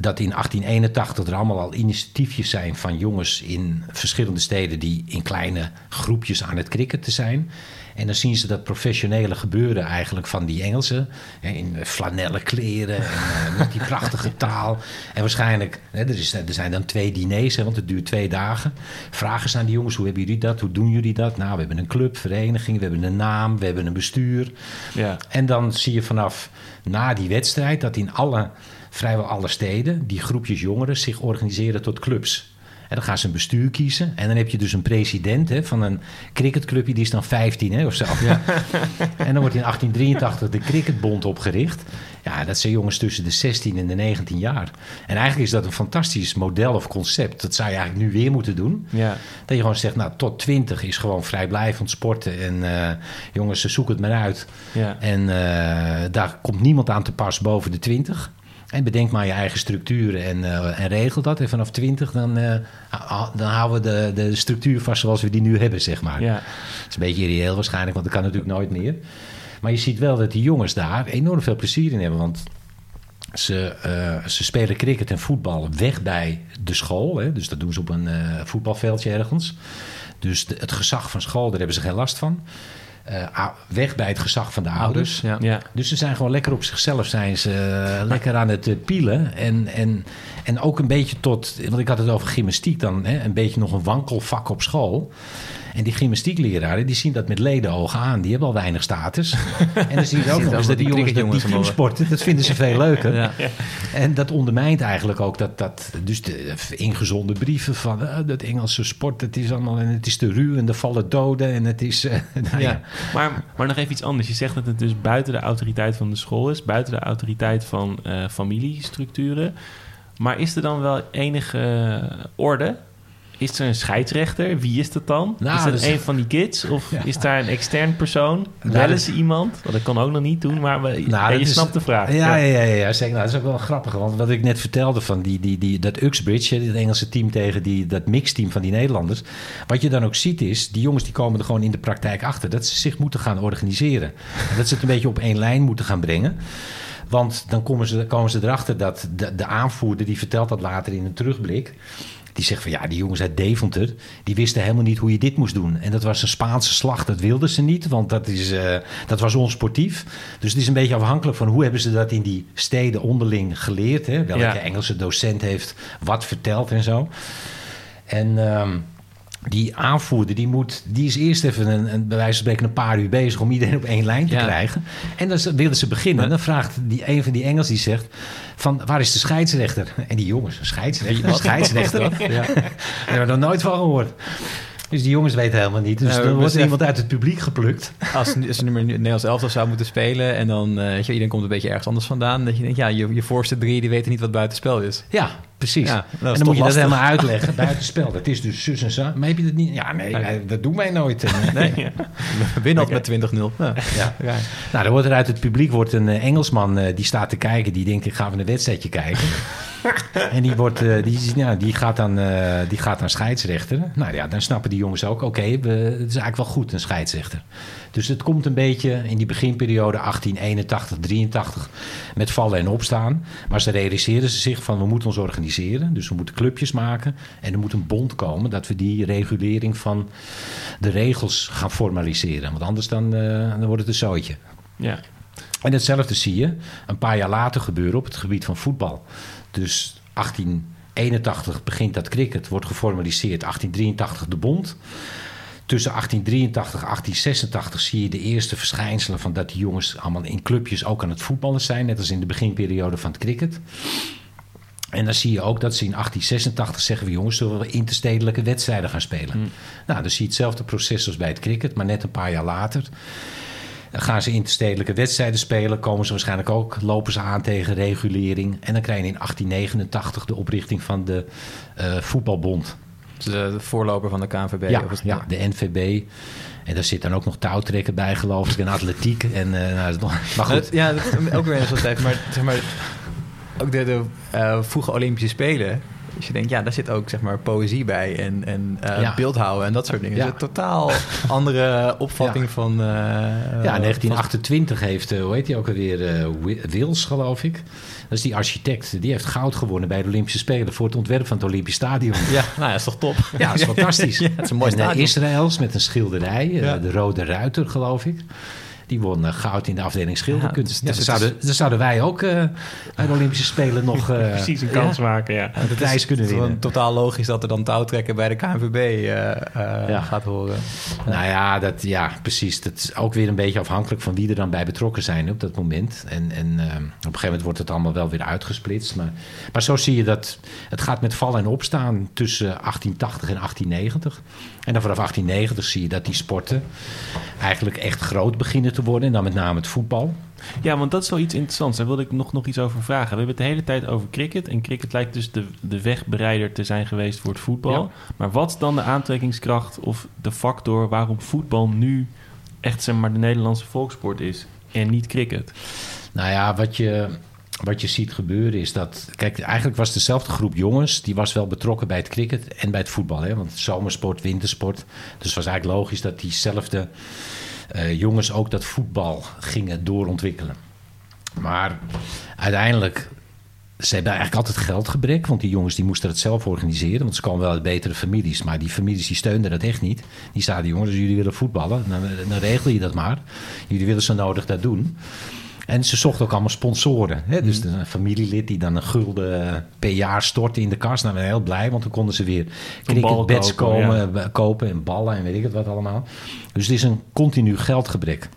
[SPEAKER 3] dat in 1881 er allemaal al initiatiefjes zijn van jongens in verschillende steden die in kleine groepjes aan het cricketen zijn. En dan zien ze dat professionele gebeuren eigenlijk van die Engelsen. hè, In flanellen kleren en eh, met die prachtige taal. En waarschijnlijk, hè, er, is, er zijn dan twee diners, want het duurt twee dagen. Vragen ze aan die jongens, hoe hebben jullie dat? Hoe doen jullie dat? Nou, we hebben een club, vereniging, we hebben een naam, we hebben een bestuur.
[SPEAKER 1] Ja.
[SPEAKER 3] En dan zie je vanaf na die wedstrijd dat in alle, vrijwel alle steden die groepjes jongeren zich organiseren tot clubs. En dan gaan ze een bestuur kiezen. En dan heb je dus een president hè, van een cricketclubje, die is dan 15 hè, of zo. en dan wordt in 1883 de Cricketbond opgericht. Ja, dat zijn jongens tussen de 16 en de 19 jaar. En eigenlijk is dat een fantastisch model of concept. Dat zou je eigenlijk nu weer moeten doen.
[SPEAKER 1] Ja.
[SPEAKER 3] Dat je gewoon zegt, nou, tot 20 is gewoon vrijblijvend sporten. En eh, jongens, zoek het maar uit.
[SPEAKER 1] Ja.
[SPEAKER 3] En eh, daar komt niemand aan te pas boven de 20. En bedenk maar je eigen structuren en, eh, en regel dat. En vanaf 20 dan, ha- dan houden we de, de structuur vast zoals we die nu hebben, zeg maar.
[SPEAKER 1] Ja.
[SPEAKER 3] Het is een beetje irreëel waarschijnlijk, want dat kan natuurlijk nooit meer. Maar je ziet wel dat die jongens daar enorm veel plezier in hebben. Want ze, eh, ze spelen cricket en voetbal weg bij de school. Hè? Dus dat doen ze op een voetbalveldje ergens. Dus de- het gezag van school, daar hebben ze geen last van. Eh, weg bij het gezag van de ouders.
[SPEAKER 2] ja.
[SPEAKER 1] Ja.
[SPEAKER 3] Dus ze zijn gewoon lekker op zichzelf, zijn ze eh, lekker aan het eh, pielen. En, en, en ook een beetje tot, want ik had het over gymnastiek dan, hè, een beetje nog een wankelvak op school. En die gymnastiekleraren, die zien dat met ledenogen aan. Die hebben al weinig status. En dan zie je ook nog eens dat die jongens dat die
[SPEAKER 2] cricketjongens
[SPEAKER 3] teamsporten, dat vinden ze veel leuker.
[SPEAKER 2] Ja.
[SPEAKER 3] En dat ondermijnt eigenlijk ook dat, dat dus de ingezonde brieven van eh, dat Engelse sport, het is allemaal en het is te ruw en er vallen doden en het is, eh, nou ja.
[SPEAKER 1] Ja. Maar, maar nog even iets anders. Je zegt dat het dus buiten de autoriteit van de school is, buiten de autoriteit van eh, familiestructuren. Maar is er dan wel enige orde? Is er een scheidsrechter? Wie is dat dan?
[SPEAKER 3] Nou,
[SPEAKER 1] is dat
[SPEAKER 3] is-
[SPEAKER 1] een van die kids? Of
[SPEAKER 3] Ja.
[SPEAKER 1] is daar een extern persoon?
[SPEAKER 3] Nou, dat-
[SPEAKER 1] ze iemand? Want dat kan ook nog niet doen, maar we,
[SPEAKER 3] Nou,
[SPEAKER 1] ja, je
[SPEAKER 3] is-
[SPEAKER 1] snapt de vraag.
[SPEAKER 3] Ja, ja, ja, ja, zeker. Nou, dat is ook wel grappig. Want wat ik net vertelde van die, die, die, dat Uxbridge, het Engelse team tegen die, dat mixteam van die Nederlanders. Wat je dan ook ziet is, die jongens die komen er gewoon in de praktijk achter. Dat ze zich moeten gaan organiseren. En dat ze het een beetje op één lijn moeten gaan brengen. Want dan komen ze, komen ze erachter dat de, de aanvoerder, die vertelt dat later in een terugblik. Die zegt van ja, die jongens uit Deventer, die wisten helemaal niet hoe je dit moest doen. En dat was een Spaanse slag, dat wilden ze niet, want dat, is, eh, dat was onsportief. Dus het is een beetje afhankelijk van hoe hebben ze dat in die steden onderling geleerd. Hè? Welke
[SPEAKER 1] Ja.
[SPEAKER 3] Engelse docent heeft wat verteld en zo. En ehm, die aanvoerder, die, moet, die is eerst even een, een, bij wijze van spreken een paar uur bezig om iedereen op één lijn te
[SPEAKER 2] Ja.
[SPEAKER 3] krijgen. En dan willen ze beginnen. En dan vraagt die, een van die Engels die zegt van waar is de scheidsrechter? En die jongens, scheidsrechter, scheidsrechter. ja. Daar hebben we nog nooit van gehoord. Dus die jongens weten helemaal niet. Dus
[SPEAKER 2] Ja,
[SPEAKER 3] dan wordt er iemand uit het publiek geplukt.
[SPEAKER 2] Als, ze- nu maar Nederlands elftal zou moeten spelen... en dan, eh, weet je, iedereen komt een beetje ergens anders vandaan... dat je denkt, ja, je, je voorste drie die weten niet wat buitenspel is.
[SPEAKER 3] Ja, precies.
[SPEAKER 2] Ja,
[SPEAKER 3] en dan moet je dat helemaal uitleggen. Buitenspel, dat is dus zus en zo. Maar heb je dat niet? Ja, nee, dat doen wij nooit.
[SPEAKER 2] Nee,
[SPEAKER 1] Ja.
[SPEAKER 2] we winnen altijd met 20-0. Ja.
[SPEAKER 3] ja.
[SPEAKER 2] Ja.
[SPEAKER 3] Nou, dan wordt er uit het publiek wordt een eh, Engelsman eh, die staat te kijken. Die denkt, ik ga even een wedstrijdje kijken. en die, wordt, eh, die, ja, die, gaat dan, eh, die gaat dan scheidsrechter. Nou ja, dan snappen die jongens ook... oké, we- het is eigenlijk wel goed, een scheidsrechter. Dus het komt een beetje in die beginperiode 1881, 83... met vallen en opstaan. Maar ze realiseren ze zich van... we moeten ons organiseren, dus we moeten clubjes maken... en er moet een bond komen... dat we die regulering van de regels gaan formaliseren. Want anders dan, eh, dan wordt het een zootje.
[SPEAKER 1] Ja.
[SPEAKER 3] En hetzelfde zie je een paar jaar later gebeuren op het gebied van voetbal. Dus 1881 begint dat cricket, wordt geformaliseerd. 1883 de bond. Tussen 1883 en 1886 zie je de eerste verschijnselen van dat die jongens allemaal in clubjes ook aan het voetballen zijn. Net als in de beginperiode van het cricket. En dan zie je ook dat ze in 1886 zeggen we jongens, zullen we interstedelijke wedstrijden gaan spelen. Nou, dan zie je hetzelfde proces als bij het cricket, maar net een paar jaar later. Gaan ze interstedelijke wedstrijden spelen. Komen ze waarschijnlijk ook, lopen ze aan tegen regulering. En dan krijg je in 1889 de oprichting van de eh, voetbalbond.
[SPEAKER 2] De, voorloper van de KNVB.
[SPEAKER 3] Ja,
[SPEAKER 2] of
[SPEAKER 3] ja, de NVB. En daar zit dan ook nog touwtrekken bij, geloof ik. En atletiek. En, nou, nog- maar goed.
[SPEAKER 2] ja, dat ook weer een soort even. Maar, zeg maar ook de, de eh, vroege Olympische Spelen. Dus je denkt, ja, daar zit ook zeg maar poëzie bij en, en eh,
[SPEAKER 3] Ja.
[SPEAKER 2] beeldhouden en dat soort dingen.
[SPEAKER 3] Ja.
[SPEAKER 2] Dus een totaal andere opvatting
[SPEAKER 3] Ja.
[SPEAKER 2] van... eh,
[SPEAKER 3] Ja, 1928 heeft, eh, hoe heet hij ook alweer, eh, Wi- Wils, geloof ik. Dat is die architect. Die heeft goud gewonnen bij de Olympische Spelen... voor het ontwerp van het Olympisch Stadion.
[SPEAKER 2] Ja, nou ja, dat is toch top.
[SPEAKER 3] Ja, dat is fantastisch.
[SPEAKER 2] Het is een mooi
[SPEAKER 3] en, eh,
[SPEAKER 2] stadion.
[SPEAKER 3] Israëls met een schilderij, eh, de Rode Ruiter, geloof ik. Die won eh, goud in de afdeling schilderkunst.
[SPEAKER 2] dus-
[SPEAKER 3] Ja,
[SPEAKER 2] dus
[SPEAKER 3] dan,
[SPEAKER 2] het
[SPEAKER 3] zouden, dan zouden wij ook eh, bij de Olympische Spelen nog eh,
[SPEAKER 1] Precies een kans maken, ja.
[SPEAKER 3] de prijs kunnen
[SPEAKER 2] Het is
[SPEAKER 3] winnen.
[SPEAKER 2] gewoon totaal logisch dat er dan touwtrekken bij de KNVB eh, eh,
[SPEAKER 3] Ja.
[SPEAKER 2] gaat horen.
[SPEAKER 3] Nou ja, dat, ja, precies. Dat is ook weer een beetje afhankelijk van wie er dan bij betrokken zijn op dat moment. En, en op een gegeven moment wordt het allemaal wel weer uitgesplitst. Maar, maar zo zie je dat het gaat met vallen en opstaan tussen 1880 en 1890. En dan vanaf 1890 zie je dat die sporten eigenlijk echt groot beginnen te worden. En dan met name het voetbal.
[SPEAKER 1] Ja, want dat is wel iets interessants. Daar wilde ik nog, nog iets over vragen. We hebben het de hele tijd over cricket. En cricket lijkt dus de, de wegbereider te zijn geweest voor het voetbal.
[SPEAKER 3] Ja.
[SPEAKER 1] Maar wat is dan de aantrekkingskracht of de factor waarom voetbal nu echt zeg maar, de Nederlandse volkssport is en niet cricket?
[SPEAKER 3] Nou ja, wat je, wat je ziet gebeuren is dat... Kijk, eigenlijk was dezelfde groep jongens... die was wel betrokken bij het cricket en bij het voetbal. Hè? Want zomersport, wintersport. Dus het was eigenlijk logisch dat diezelfde jongens... ook dat voetbal gingen doorontwikkelen. Maar uiteindelijk... Ze hebben eigenlijk altijd geldgebrek, want die jongens die moesten het zelf organiseren. Want ze komen wel uit betere families, maar die families die steunden dat echt niet. Die zeiden, jongens, jullie willen voetballen, dan, dan regel je dat maar. Jullie willen zo nodig dat doen. En ze zochten ook allemaal sponsoren. Hè? Dus een familielid die dan een gulden eh, per jaar stortte in de kas. Nou, we zijn heel blij, want dan konden ze weer cricketbeds
[SPEAKER 1] kopen,
[SPEAKER 3] komen, eh, kopen en ballen en weet ik het wat allemaal. Dus het is een continu geldgebrek.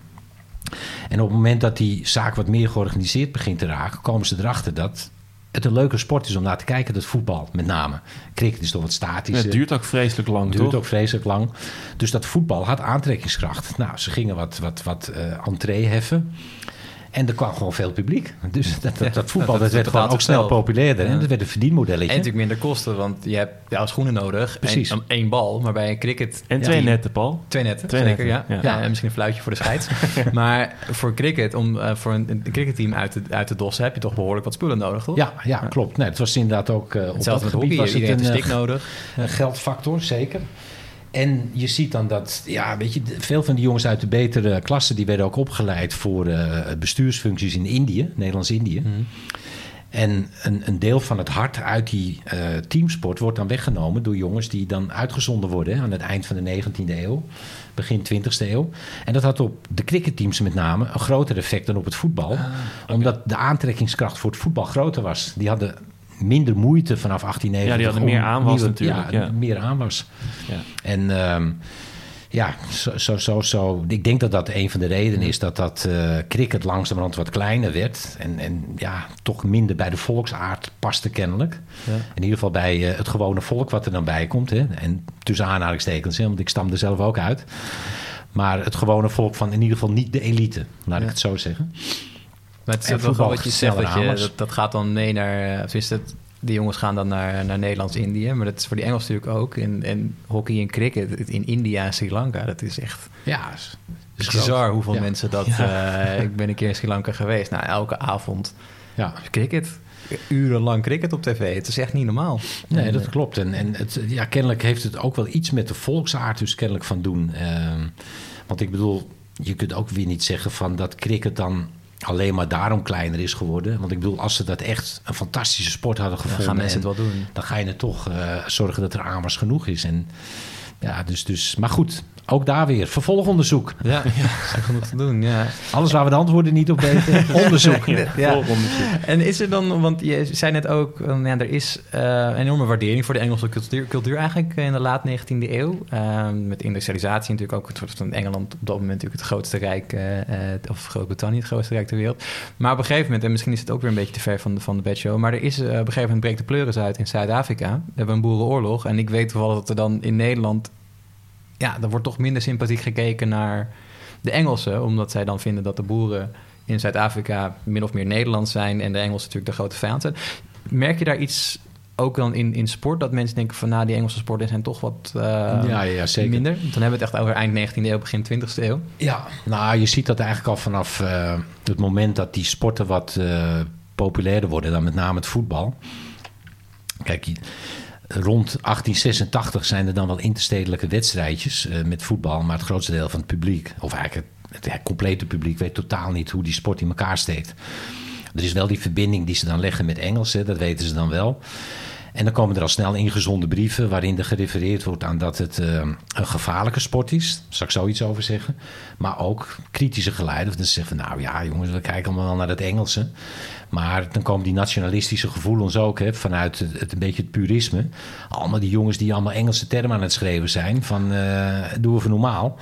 [SPEAKER 3] En op het moment dat die zaak wat meer georganiseerd begint te raken, komen ze erachter dat het een leuke sport is om naar te kijken, dat voetbal met name. Cricket is toch wat statisch.
[SPEAKER 1] het duurt ook vreselijk lang,
[SPEAKER 3] Het duurt
[SPEAKER 1] toch?
[SPEAKER 3] ook vreselijk lang. Dus dat voetbal had aantrekkingskracht. Nou, ze gingen wat, wat, wat eh entree heffen. En er kwam gewoon veel publiek. Dus dat, dat, dat voetbal
[SPEAKER 2] dat-
[SPEAKER 3] dat,
[SPEAKER 2] dat
[SPEAKER 3] werd gewoon ook snel populairder.
[SPEAKER 2] Ja.
[SPEAKER 3] En dat werd een
[SPEAKER 2] En
[SPEAKER 3] verdienmodelletje.
[SPEAKER 2] natuurlijk minder kosten, want je hebt jouw schoenen nodig.
[SPEAKER 3] Precies.
[SPEAKER 2] En één bal, maar bij een cricket...
[SPEAKER 1] En twee netten, Paul.
[SPEAKER 2] Twee netten,
[SPEAKER 1] Twee
[SPEAKER 2] zeker,
[SPEAKER 1] netten,
[SPEAKER 2] ja.
[SPEAKER 1] ja.
[SPEAKER 2] ja. En misschien een fluitje voor de scheids. maar voor cricket, om eh, voor een, een cricketteam uit te, uit te dossen... heb je toch behoorlijk wat spullen nodig, toch?
[SPEAKER 3] Ja, ja, klopt. Nee, het was inderdaad ook uh, op dat gebied was het een,
[SPEAKER 2] een
[SPEAKER 3] eh,
[SPEAKER 2] stick nodig.
[SPEAKER 3] een geldfactor, zeker. En je ziet dan dat, ja, weet je, veel van die jongens uit de betere klassen... die werden ook opgeleid voor eh, bestuursfuncties in Indië, Nederlands-Indië.
[SPEAKER 2] Mhm.
[SPEAKER 3] En een, een deel van het hart uit die eh, teamsport wordt dan weggenomen door jongens die dan uitgezonden worden hè, aan het eind van de 19e eeuw, begin 20e eeuw. En dat had op de cricketteams met name een groter effect dan op het voetbal, omdat de aantrekkingskracht voor het voetbal groter was. Die hadden minder moeite vanaf 1890.
[SPEAKER 1] Ja, die hadden meer aanwas
[SPEAKER 3] nieuwe-
[SPEAKER 1] natuurlijk,
[SPEAKER 3] Ja,
[SPEAKER 1] ja.
[SPEAKER 3] meer aanwas.
[SPEAKER 1] Ja.
[SPEAKER 3] En ehm, ja, zo, zo, zo, zo. Ik denk dat dat een van de redenen is dat dat eh, cricket langzamerhand wat kleiner werd. En, en ja, toch minder bij de volksaard paste kennelijk.
[SPEAKER 2] Ja.
[SPEAKER 3] In ieder geval bij eh, het gewone volk wat er dan bij komt. Hè. En tussen aanhalingstekens, hè, want ik stam er zelf ook uit. Maar het gewone volk van in ieder geval niet de elite, laat ik het zo zeggen.
[SPEAKER 2] Maar het is ook wel wat je zegt, dat, je,
[SPEAKER 3] aanwas.
[SPEAKER 2] dat, dat gaat dan mee naar... eh, Of is die jongens gaan dan naar, naar Nederlands-Indië. Maar dat is voor die Engels natuurlijk ook. En, en hockey en cricket in India en Sri Lanka, dat is echt...
[SPEAKER 3] Ja, is,
[SPEAKER 2] bizar hoeveel
[SPEAKER 3] Ja.
[SPEAKER 2] mensen dat... eh, ik ben een keer in Sri Lanka geweest. Nou, elke avond
[SPEAKER 3] Ja.
[SPEAKER 2] cricket. Urenlang cricket op tv. Het is echt niet normaal.
[SPEAKER 3] Nee, dat
[SPEAKER 2] eh,
[SPEAKER 3] klopt. En, en het, ja, kennelijk heeft het ook wel iets met de volksaard dus kennelijk van doen. Ehm, want ik bedoel, je kunt ook weer niet zeggen van dat cricket dan alleen maar daarom kleiner is geworden. Want ik bedoel, als ze dat echt een fantastische sport hadden
[SPEAKER 2] Dan
[SPEAKER 3] gevonden...
[SPEAKER 2] gaan mensen
[SPEAKER 3] en
[SPEAKER 2] het wel doen.
[SPEAKER 3] dan ga je er toch eh, zorgen dat er aanwas genoeg is. En, ja, dus, dus, maar goed, ook daar weer vervolgonderzoek.
[SPEAKER 2] Ja, ja. genoeg te doen. Ja.
[SPEAKER 3] Alles waar we de antwoorden niet op weten, onderzoek.
[SPEAKER 2] Ja. En is er dan, want je zei net ook, eh, ja, er is eh, een enorme waardering voor de Engelse cultuur, cultuur eigenlijk in de laat 19e eeuw. Ehm, met industrialisatie natuurlijk ook, het soort van Engeland op dat moment natuurlijk het grootste rijk, eh, eh, of Groot-Brittannië het grootste rijk ter wereld. Maar op een gegeven moment, en misschien is het ook weer een beetje te ver van de, van de bedshow, maar er is eh, op een gegeven moment breekt de pleuris uit in Zuid-Afrika. We hebben een boerenoorlog en ik weet toevallig dat er dan in Nederland, ja, er wordt toch minder sympathiek gekeken naar de Engelsen, omdat zij dan vinden dat de boeren in Zuid-Afrika min of meer Nederlands zijn en de Engelsen natuurlijk de grote vijand zijn. Merk je daar iets ook dan in, in sport dat mensen denken van nou die Engelse sporten zijn toch wat eh,
[SPEAKER 3] Ja, ja, zeker.
[SPEAKER 2] minder? Dan hebben we het echt over eind 19e eeuw, begin 20e eeuw.
[SPEAKER 3] Ja, nou, je ziet dat eigenlijk al vanaf eh, het moment dat die sporten wat eh, populairder worden, dan met name het voetbal. Kijk, rond 1886 zijn er dan wel interstedelijke wedstrijdjes eh, met voetbal, maar het grootste deel van het publiek, of eigenlijk het, complete publiek, weet totaal niet hoe die sport in elkaar steekt. Er is wel die verbinding die ze dan leggen met Engels, hè, dat weten ze dan wel. En dan komen er al snel ingezonde brieven waarin er gerefereerd wordt aan dat het eh, een gevaarlijke sport is. Daar zal ik zoiets over zeggen. Maar ook kritische dat ze zeggen van nou ja jongens, we kijken allemaal naar het Engelse. Maar dan komen die nationalistische gevoelens ook hè, vanuit het, een beetje het purisme. Allemaal die jongens die allemaal Engelse termen aan het schrijven zijn. Van eh doe even normaal.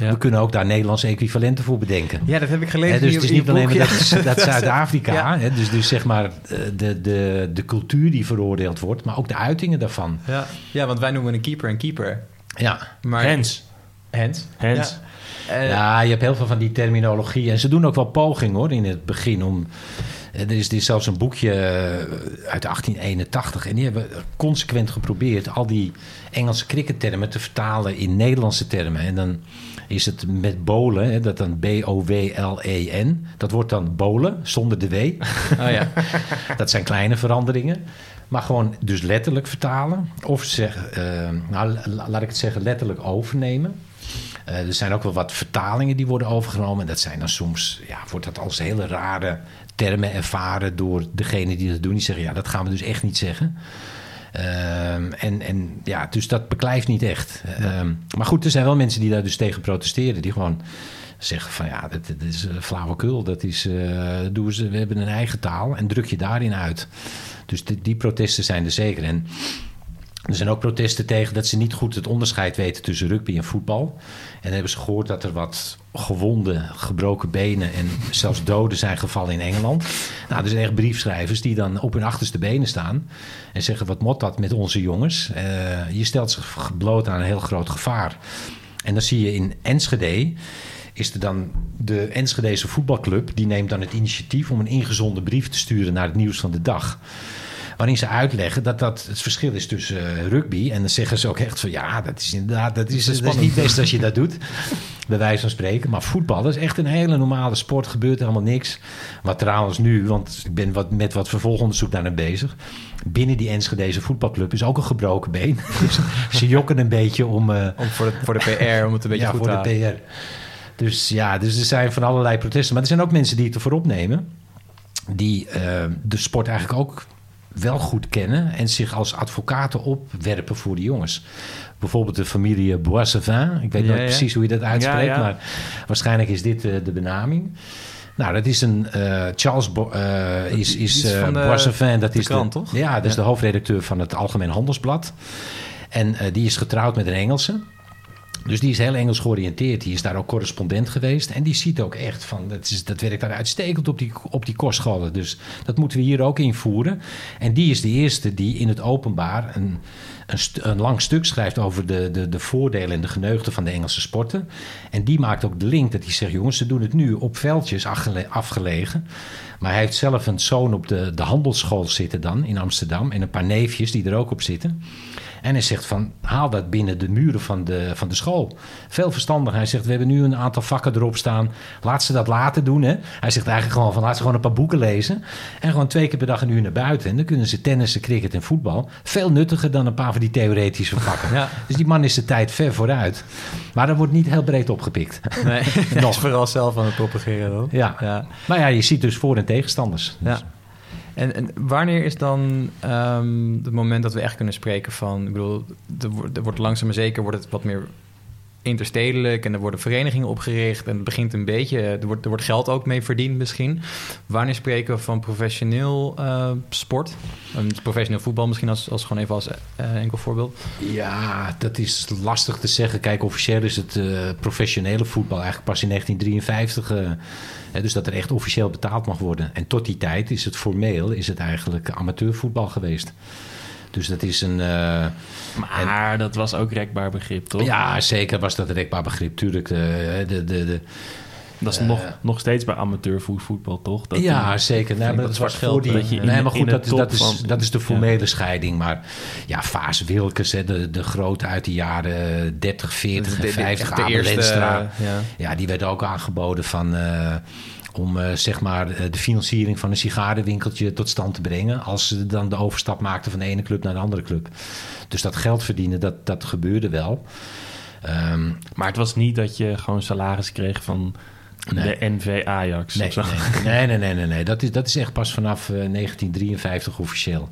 [SPEAKER 2] Ja.
[SPEAKER 3] We kunnen ook daar Nederlandse equivalenten voor bedenken.
[SPEAKER 2] Ja, dat heb ik gelezen.
[SPEAKER 3] Hè, dus
[SPEAKER 2] in
[SPEAKER 3] het is niet alleen maar dat,
[SPEAKER 2] ja.
[SPEAKER 3] dat Zuid-Afrika.
[SPEAKER 2] Ja.
[SPEAKER 3] hè, Dus, dus zeg maar eh, de, de, de cultuur die veroordeeld wordt, maar ook de uitingen daarvan.
[SPEAKER 2] Ja. ja, want wij noemen een keeper een keper.
[SPEAKER 3] Ja,
[SPEAKER 2] Maar
[SPEAKER 1] Hens.
[SPEAKER 2] Hens.
[SPEAKER 1] Hens.
[SPEAKER 2] Ja. Eh,
[SPEAKER 3] ja, je hebt heel veel van die terminologie. En ze doen ook wel pogingen hoor in het begin om. eh, Er is, er is zelfs een boekje uit 1881. En die hebben consequent geprobeerd al die Engelse crickettermen te vertalen in Nederlandse termen. En dan is het met bolen, hè, dat dan B-O-W-L-E-N. Dat wordt dan bolen zonder de W.
[SPEAKER 2] Oh ja.
[SPEAKER 3] Dat zijn kleine veranderingen. Maar gewoon dus letterlijk vertalen. Of zeg, eh, nou, la- laat ik het zeggen, letterlijk overnemen. Eh, er zijn ook wel wat vertalingen die worden overgenomen. En dat zijn dan soms, ja, wordt dat als hele rare termen ervaren door degene die dat doen. Die zeggen, ja, dat gaan we dus echt niet zeggen. Ehm, en, en ja, dus dat beklijft niet echt. Ehm, maar goed, er zijn wel mensen die daar dus tegen protesteren. Die gewoon zeggen van ja, dat, is eh, flauwekul. Dat is, doen ze, we hebben een eigen taal en druk je daarin uit. Dus die, die protesten zijn er zeker. En er zijn ook protesten tegen dat ze niet goed het onderscheid weten tussen rugby en voetbal. En dan hebben ze gehoord dat er wat gewonden, gebroken benen en zelfs doden zijn gevallen in Engeland. Nou, er zijn echt briefschrijvers die dan op hun achterste benen staan en zeggen: wat mot dat met onze jongens? Eh, je stelt zich bloot aan een heel groot gevaar. En dan zie je in Enschede is er dan de Enschedese voetbalclub die neemt dan het initiatief om een ingezonden brief te sturen naar het nieuws van de dag waarin ze uitleggen dat dat het verschil is tussen eh, rugby. En dan zeggen ze ook echt van ja, dat is inderdaad, dat is, dat is niet best als je dat doet. Bij wijze van spreken. Maar voetbal is echt een hele normale sport. Gebeurt helemaal niks. Wat trouwens nu, want ik ben wat, met wat vervolgonderzoek daarna bezig. Binnen die Enschedeze voetbalclub is ook een gebroken been. Dus ze jokken een beetje om... eh,
[SPEAKER 2] Om voor, de, voor de PR, om het een beetje
[SPEAKER 3] ja,
[SPEAKER 2] goed
[SPEAKER 3] voor
[SPEAKER 2] te
[SPEAKER 3] de. PR. Dus ja, dus er zijn van allerlei protesten. Maar er zijn ook mensen die het ervoor opnemen. Die eh, de sport eigenlijk ook wel goed kennen. En zich als advocaten opwerpen voor de jongens. Bijvoorbeeld de familie Boissevin. Ik weet
[SPEAKER 2] Ja, ja.
[SPEAKER 3] precies hoe je dat uitspreekt.
[SPEAKER 1] Ja.
[SPEAKER 3] Maar waarschijnlijk is dit eh, de benaming. Nou, dat is een... eh, Charles Bo- eh, is, is eh, Boissevin. Dat
[SPEAKER 2] de
[SPEAKER 3] is
[SPEAKER 2] krant,
[SPEAKER 3] de,
[SPEAKER 2] toch?
[SPEAKER 3] Ja, dat is de hoofdredacteur van het Algemeen Handelsblad. En eh, die is getrouwd met een Engelse. Dus die is heel Engels georiënteerd. Die is daar ook correspondent geweest. En die ziet ook echt van, dat, is, dat werkt daar uitstekend op die, op die kostscholen. Dus dat moeten we hier ook invoeren. En die is de eerste die in het openbaar een, een, een lang stuk schrijft over de, de, de voordelen en de geneugten van de Engelse sporten. En die maakt ook de link dat hij zegt, jongens, ze doen het nu op veldjes afgele- afgelegen. Maar hij heeft zelf een zoon op de, de handelsschool zitten dan in Amsterdam. En een paar neefjes die er ook op zitten. En hij zegt van, haal dat binnen de muren van de, van de school. Veel verstandig. Hij zegt, we hebben nu een aantal vakken erop staan. Laat ze dat later doen. Hè? Hij zegt eigenlijk gewoon van, laat ze gewoon een paar boeken lezen. En gewoon twee keer per dag een uur naar buiten. En dan kunnen ze tennissen, cricket en voetbal. Veel nuttiger dan een paar van die theoretische vakken.
[SPEAKER 2] Ja.
[SPEAKER 3] Dus die man is de tijd ver vooruit. Maar dat wordt niet heel breed opgepikt.
[SPEAKER 2] Nee, nog vooral zelf aan het propageren dan.
[SPEAKER 3] Ja.
[SPEAKER 2] ja.
[SPEAKER 3] Maar ja, je ziet dus voor- en tegenstanders.
[SPEAKER 2] Ja. En, en wanneer is dan ehm, het moment dat we echt kunnen spreken van... Ik bedoel, er wordt, er langzaam maar zeker wordt het wat meer interstedelijk... en er worden verenigingen opgericht en het begint een beetje... Er wordt, er wordt geld ook mee verdiend misschien. Wanneer spreken we van professioneel eh, sport? Een professioneel voetbal misschien als, als gewoon even als eh, enkel voorbeeld.
[SPEAKER 3] Ja, dat is lastig te zeggen. Kijk, officieel is het eh, professionele voetbal eigenlijk pas in 1953. eh, hè, dus dat er echt officieel betaald mag worden. En tot die tijd is het formeel is het eigenlijk amateurvoetbal geweest. Dus dat is een. eh,
[SPEAKER 1] Maar dat was ook rekbaar begrip, toch?
[SPEAKER 3] ja, zeker was dat een rekbaar begrip. Tuurlijk, eh, de, de, de,
[SPEAKER 1] Dat is
[SPEAKER 3] Eh,
[SPEAKER 1] nog, nog steeds bij amateurvoetbal, toch? Dat
[SPEAKER 3] ja,
[SPEAKER 1] die-
[SPEAKER 3] zeker. Nee, maar
[SPEAKER 2] dat
[SPEAKER 3] was voor die.
[SPEAKER 1] dat je in
[SPEAKER 3] nee,
[SPEAKER 1] de-
[SPEAKER 3] maar goed,
[SPEAKER 1] de
[SPEAKER 3] dat, is- dat, is,
[SPEAKER 1] van-
[SPEAKER 3] dat is de
[SPEAKER 1] ja.
[SPEAKER 3] formele scheiding. Maar ja, Vaas Wilkes, hè, de, de grote uit de jaren 30, 40 en
[SPEAKER 2] De- de-
[SPEAKER 3] 50,
[SPEAKER 2] echt de eerste, ja.
[SPEAKER 3] Ja, die werd ook aangeboden van, eh, om eh, zeg maar eh, de financiering van een sigarenwinkeltje tot stand te brengen. Als ze dan de overstap maakten van de ene club naar de andere club. Dus dat geld verdienen, dat, dat gebeurde wel. Ehm,
[SPEAKER 1] Maar het was niet dat je gewoon salaris kreeg van
[SPEAKER 3] Nee.
[SPEAKER 1] de NV Ajax.
[SPEAKER 3] nee, nee, nee, nee, nee, nee. Dat, is, dat is echt pas vanaf eh, 1953 officieel.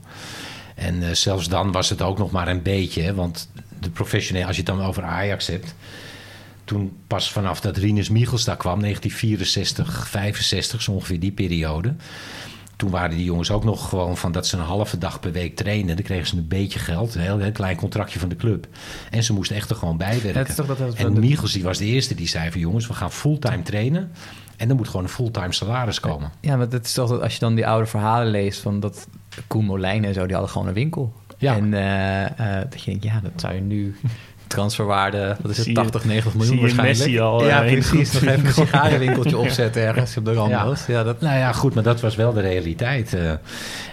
[SPEAKER 3] En eh, zelfs dan was het ook nog maar een beetje. Hè, want de professioneel, als je het dan over Ajax hebt. Toen pas vanaf dat Rinus Michels daar kwam, 1964, 65, zo ongeveer die periode. Toen waren die jongens ook nog gewoon van dat ze een halve dag per week trainen. Dan kregen ze een beetje geld, een heel, heel klein contractje van de club. En ze moesten echt er gewoon bij werken.
[SPEAKER 2] Het is toch dat- dat-
[SPEAKER 3] en Michels die was de eerste die zei van jongens, we gaan fulltime trainen. En er moet gewoon een fulltime salaris komen.
[SPEAKER 2] Ja, maar dat is toch dat als je dan die oude verhalen leest van dat Koen Molijn en zo, die hadden gewoon een winkel.
[SPEAKER 3] Ja.
[SPEAKER 2] En eh, eh, dat je denkt, ja, dat zou je nu transferwaarde, wat is het,
[SPEAKER 1] Zie je-
[SPEAKER 2] 80, 90 miljoen
[SPEAKER 1] zie
[SPEAKER 2] waarschijnlijk.
[SPEAKER 1] Messi al,
[SPEAKER 2] ja,
[SPEAKER 1] eh,
[SPEAKER 2] precies. Nog even een sigarenwinkeltje opzetten ergens op de
[SPEAKER 3] Ja.
[SPEAKER 2] Ramblas. Ja. dat,
[SPEAKER 3] Nou ja, goed, maar dat was wel de realiteit. eh.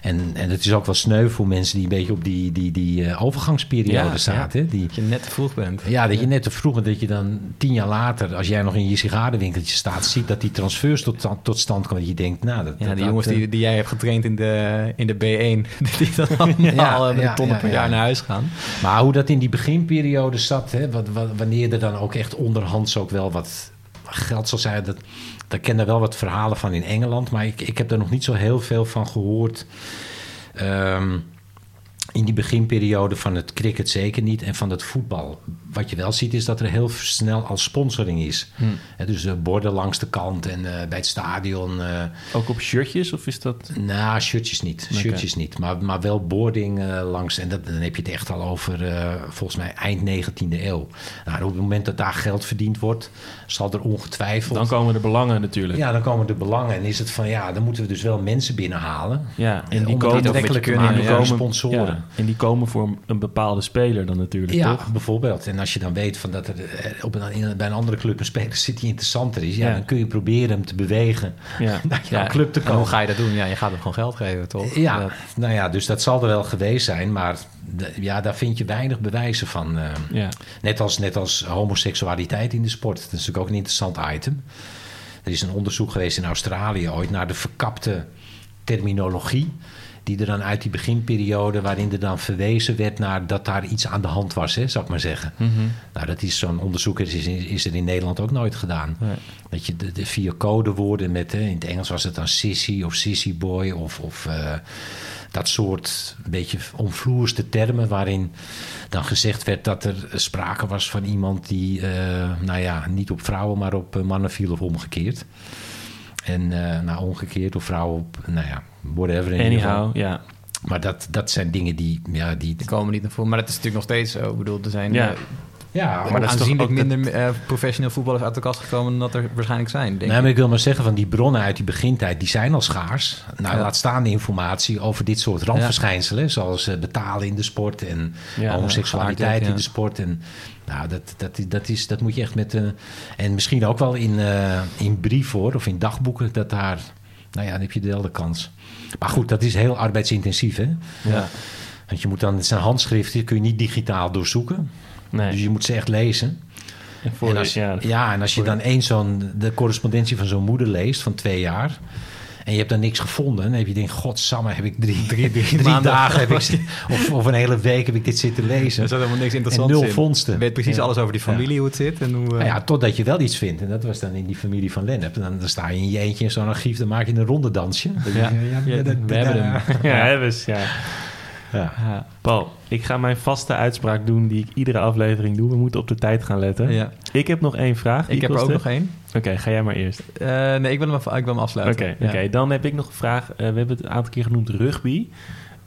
[SPEAKER 3] en, en het is ook wel sneu voor mensen die een beetje op die, die, die eh, overgangsperiode
[SPEAKER 2] Ja,
[SPEAKER 3] zaten. Die,
[SPEAKER 2] dat je net te vroeg bent.
[SPEAKER 3] ja, dat je net te vroeg bent, dat je dan tien jaar later, als jij nog in je sigarenwinkeltje staat, ziet dat die transfers tot, tot stand komen. Dat je denkt, nou, dat,
[SPEAKER 2] Ja,
[SPEAKER 3] dat-
[SPEAKER 2] die jongens die, die jij hebt getraind in de, in de B1, die dan allemaal met een tonnen per
[SPEAKER 3] ja.
[SPEAKER 2] jaar naar huis gaan.
[SPEAKER 3] Maar hoe dat in die beginperiode zat, hè, wat, wanneer er dan ook echt onderhands ook wel wat geld zal zijn, dat, daar ken er wel wat verhalen van in Engeland, maar ik, ik heb er nog niet zo heel veel van gehoord. Ehm, in die beginperiode van het cricket zeker niet en van het voetbal. Wat je wel ziet is dat er heel snel al sponsoring is. Hè, dus eh, borden langs de kant en eh, bij het stadion. eh,
[SPEAKER 1] Ook op shirtjes of is dat...
[SPEAKER 3] nou, shirtjes niet. Shirtjes niet. Maar, maar wel boarding langs. En dat, dan heb je het echt al over, volgens mij, eind 19e eeuw. Nou, op het moment dat daar geld verdiend wordt, zal er ongetwijfeld.
[SPEAKER 1] Dan komen de belangen natuurlijk.
[SPEAKER 3] ja, dan komen de belangen. En is het van ja, dan moeten we dus wel mensen binnenhalen.
[SPEAKER 1] Ja, en
[SPEAKER 3] Om
[SPEAKER 1] die komen,
[SPEAKER 3] aantrekkelijk te
[SPEAKER 1] en die komen-
[SPEAKER 3] sponsoren.
[SPEAKER 1] ja, en die komen voor een bepaalde speler dan natuurlijk,
[SPEAKER 3] Ja,
[SPEAKER 1] toch?
[SPEAKER 3] bijvoorbeeld. En als je dan weet van dat er eh, op een, in- bij een andere club een speler zit die interessanter is, ja,
[SPEAKER 1] Ja.
[SPEAKER 3] dan kun je proberen hem te bewegen
[SPEAKER 1] Ja.
[SPEAKER 3] naar jouw club te
[SPEAKER 2] en
[SPEAKER 3] komen.
[SPEAKER 2] hoe ga je dat doen? Ja, je gaat hem gewoon geld geven, toch?
[SPEAKER 3] Ja,
[SPEAKER 2] Dat-
[SPEAKER 3] nou ja, dus dat zal er wel geweest zijn, maar ja, daar vind je weinig bewijzen van. eh.
[SPEAKER 1] Ja.
[SPEAKER 3] net, als, net als homoseksualiteit in de sport. Dat is natuurlijk ook een interessant item. Er is een onderzoek geweest in Australië ooit naar de verkapte terminologie. Die er dan uit die beginperiode, waarin er dan verwezen werd naar dat daar iets aan de hand was, hè, zou ik maar zeggen.
[SPEAKER 1] Mhm.
[SPEAKER 3] Nou, dat is zo'n onderzoek is, is, is er in Nederland ook nooit gedaan.
[SPEAKER 1] Nee.
[SPEAKER 3] Dat je de, de vier codewoorden met, hè, in het Engels was het dan sissy of sissy boy of, of eh, dat soort een beetje omvloerste termen waarin dan gezegd werd dat er sprake was van iemand die, eh, nou ja, niet op vrouwen maar op eh, mannen viel of omgekeerd. En eh, nou, omgekeerd of vrouwen op, nou ja, whatever. in ieder geval.
[SPEAKER 1] Anyhow, ja.
[SPEAKER 3] Maar dat, dat zijn dingen die, ja, die,
[SPEAKER 2] Die komen niet naar voren. Maar dat is natuurlijk nog steeds zo. Ik bedoel, er zijn
[SPEAKER 1] Ja.
[SPEAKER 2] eh,
[SPEAKER 3] ja,
[SPEAKER 1] maar dat is toch
[SPEAKER 2] aanzienlijk
[SPEAKER 1] ook
[SPEAKER 2] minder eh, professioneel voetballers uit de kast gekomen dan dat er waarschijnlijk zijn, denk
[SPEAKER 3] Nee,
[SPEAKER 2] ik.
[SPEAKER 3] maar ik wil maar zeggen, van die bronnen uit die begintijd, die zijn al schaars. Nou,
[SPEAKER 2] Ja.
[SPEAKER 3] laat staan de informatie over dit soort randverschijnselen, zoals betalen in de sport en
[SPEAKER 1] Ja,
[SPEAKER 3] homoseksualiteit in de sport. En, nou, dat, dat, dat, is, dat moet je echt met... eh, en misschien ook wel in, eh in brief hoor, of in dagboeken, dat daar... Nou ja, dan heb je dezelfde kans. Maar goed, dat is heel arbeidsintensief, hè?
[SPEAKER 1] Ja.
[SPEAKER 3] Want je moet dan, het zijn handschriften, die kun je niet digitaal doorzoeken.
[SPEAKER 1] Nee.
[SPEAKER 3] Dus je moet ze echt lezen.
[SPEAKER 1] En voor
[SPEAKER 3] en als,
[SPEAKER 1] ja,
[SPEAKER 3] ja, en als je dan eens zo'n, de correspondentie van zo'n moeder leest van twee jaar. En je hebt daar niks gevonden. Dan heb je denkt, godsamme, heb ik drie, drie, drie,
[SPEAKER 2] maanden-
[SPEAKER 3] dagen heb ik, of, of een hele week heb ik dit zitten lezen.
[SPEAKER 2] Er zat helemaal niks
[SPEAKER 3] En
[SPEAKER 2] interessants
[SPEAKER 3] nul
[SPEAKER 2] in.
[SPEAKER 3] vondsten.
[SPEAKER 2] Je weet precies
[SPEAKER 1] Ja.
[SPEAKER 2] alles over die familie, hoe het zit. En hoe, eh,
[SPEAKER 3] Nou ja, totdat je wel iets vindt. En dat was dan in die familie van Lennep. En dan, dan sta je in je eentje in zo'n archief, dan maak je een rondedansje. Dan
[SPEAKER 2] Ja. Ja,
[SPEAKER 3] dat-
[SPEAKER 2] we hebben hem.
[SPEAKER 1] ja, hebben ze, ja.
[SPEAKER 3] Ja.
[SPEAKER 1] Ja. Paul, ik ga mijn vaste uitspraak doen die ik iedere aflevering doe. We moeten op de tijd gaan letten.
[SPEAKER 2] ja.
[SPEAKER 1] Ik heb nog één vraag. die
[SPEAKER 2] Ik heb er ook nog één.
[SPEAKER 1] Oké, ga jij maar eerst.
[SPEAKER 2] Eh, nee, ik wil hem, af- ik wil hem afsluiten.
[SPEAKER 1] oké.
[SPEAKER 2] Ja.
[SPEAKER 1] dan heb ik nog een vraag. Eh, we hebben het een aantal keer genoemd rugby.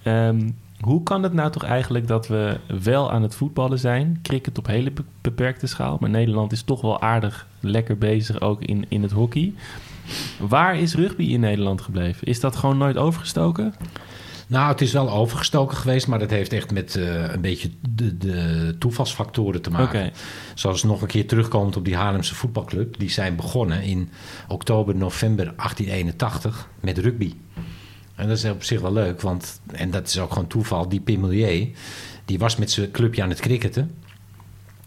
[SPEAKER 1] Ehm, hoe kan het nou toch eigenlijk dat we wel aan het voetballen zijn? Cricket op hele be- beperkte schaal. Maar Nederland is toch wel aardig lekker bezig ook in, in het hockey. Waar is rugby in Nederland gebleven? Is dat gewoon nooit overgestoken?
[SPEAKER 3] Nou, het is wel overgestoken geweest, maar dat heeft echt met eh, een beetje de, de toevalsfactoren te maken. Zoals nog een keer terugkomend op die Haarlemse voetbalclub. Die zijn begonnen in oktober, november 1881 met rugby. En dat is op zich wel leuk, want, en dat is ook gewoon toeval, die Pim Milieu, die was met zijn clubje aan het cricketen.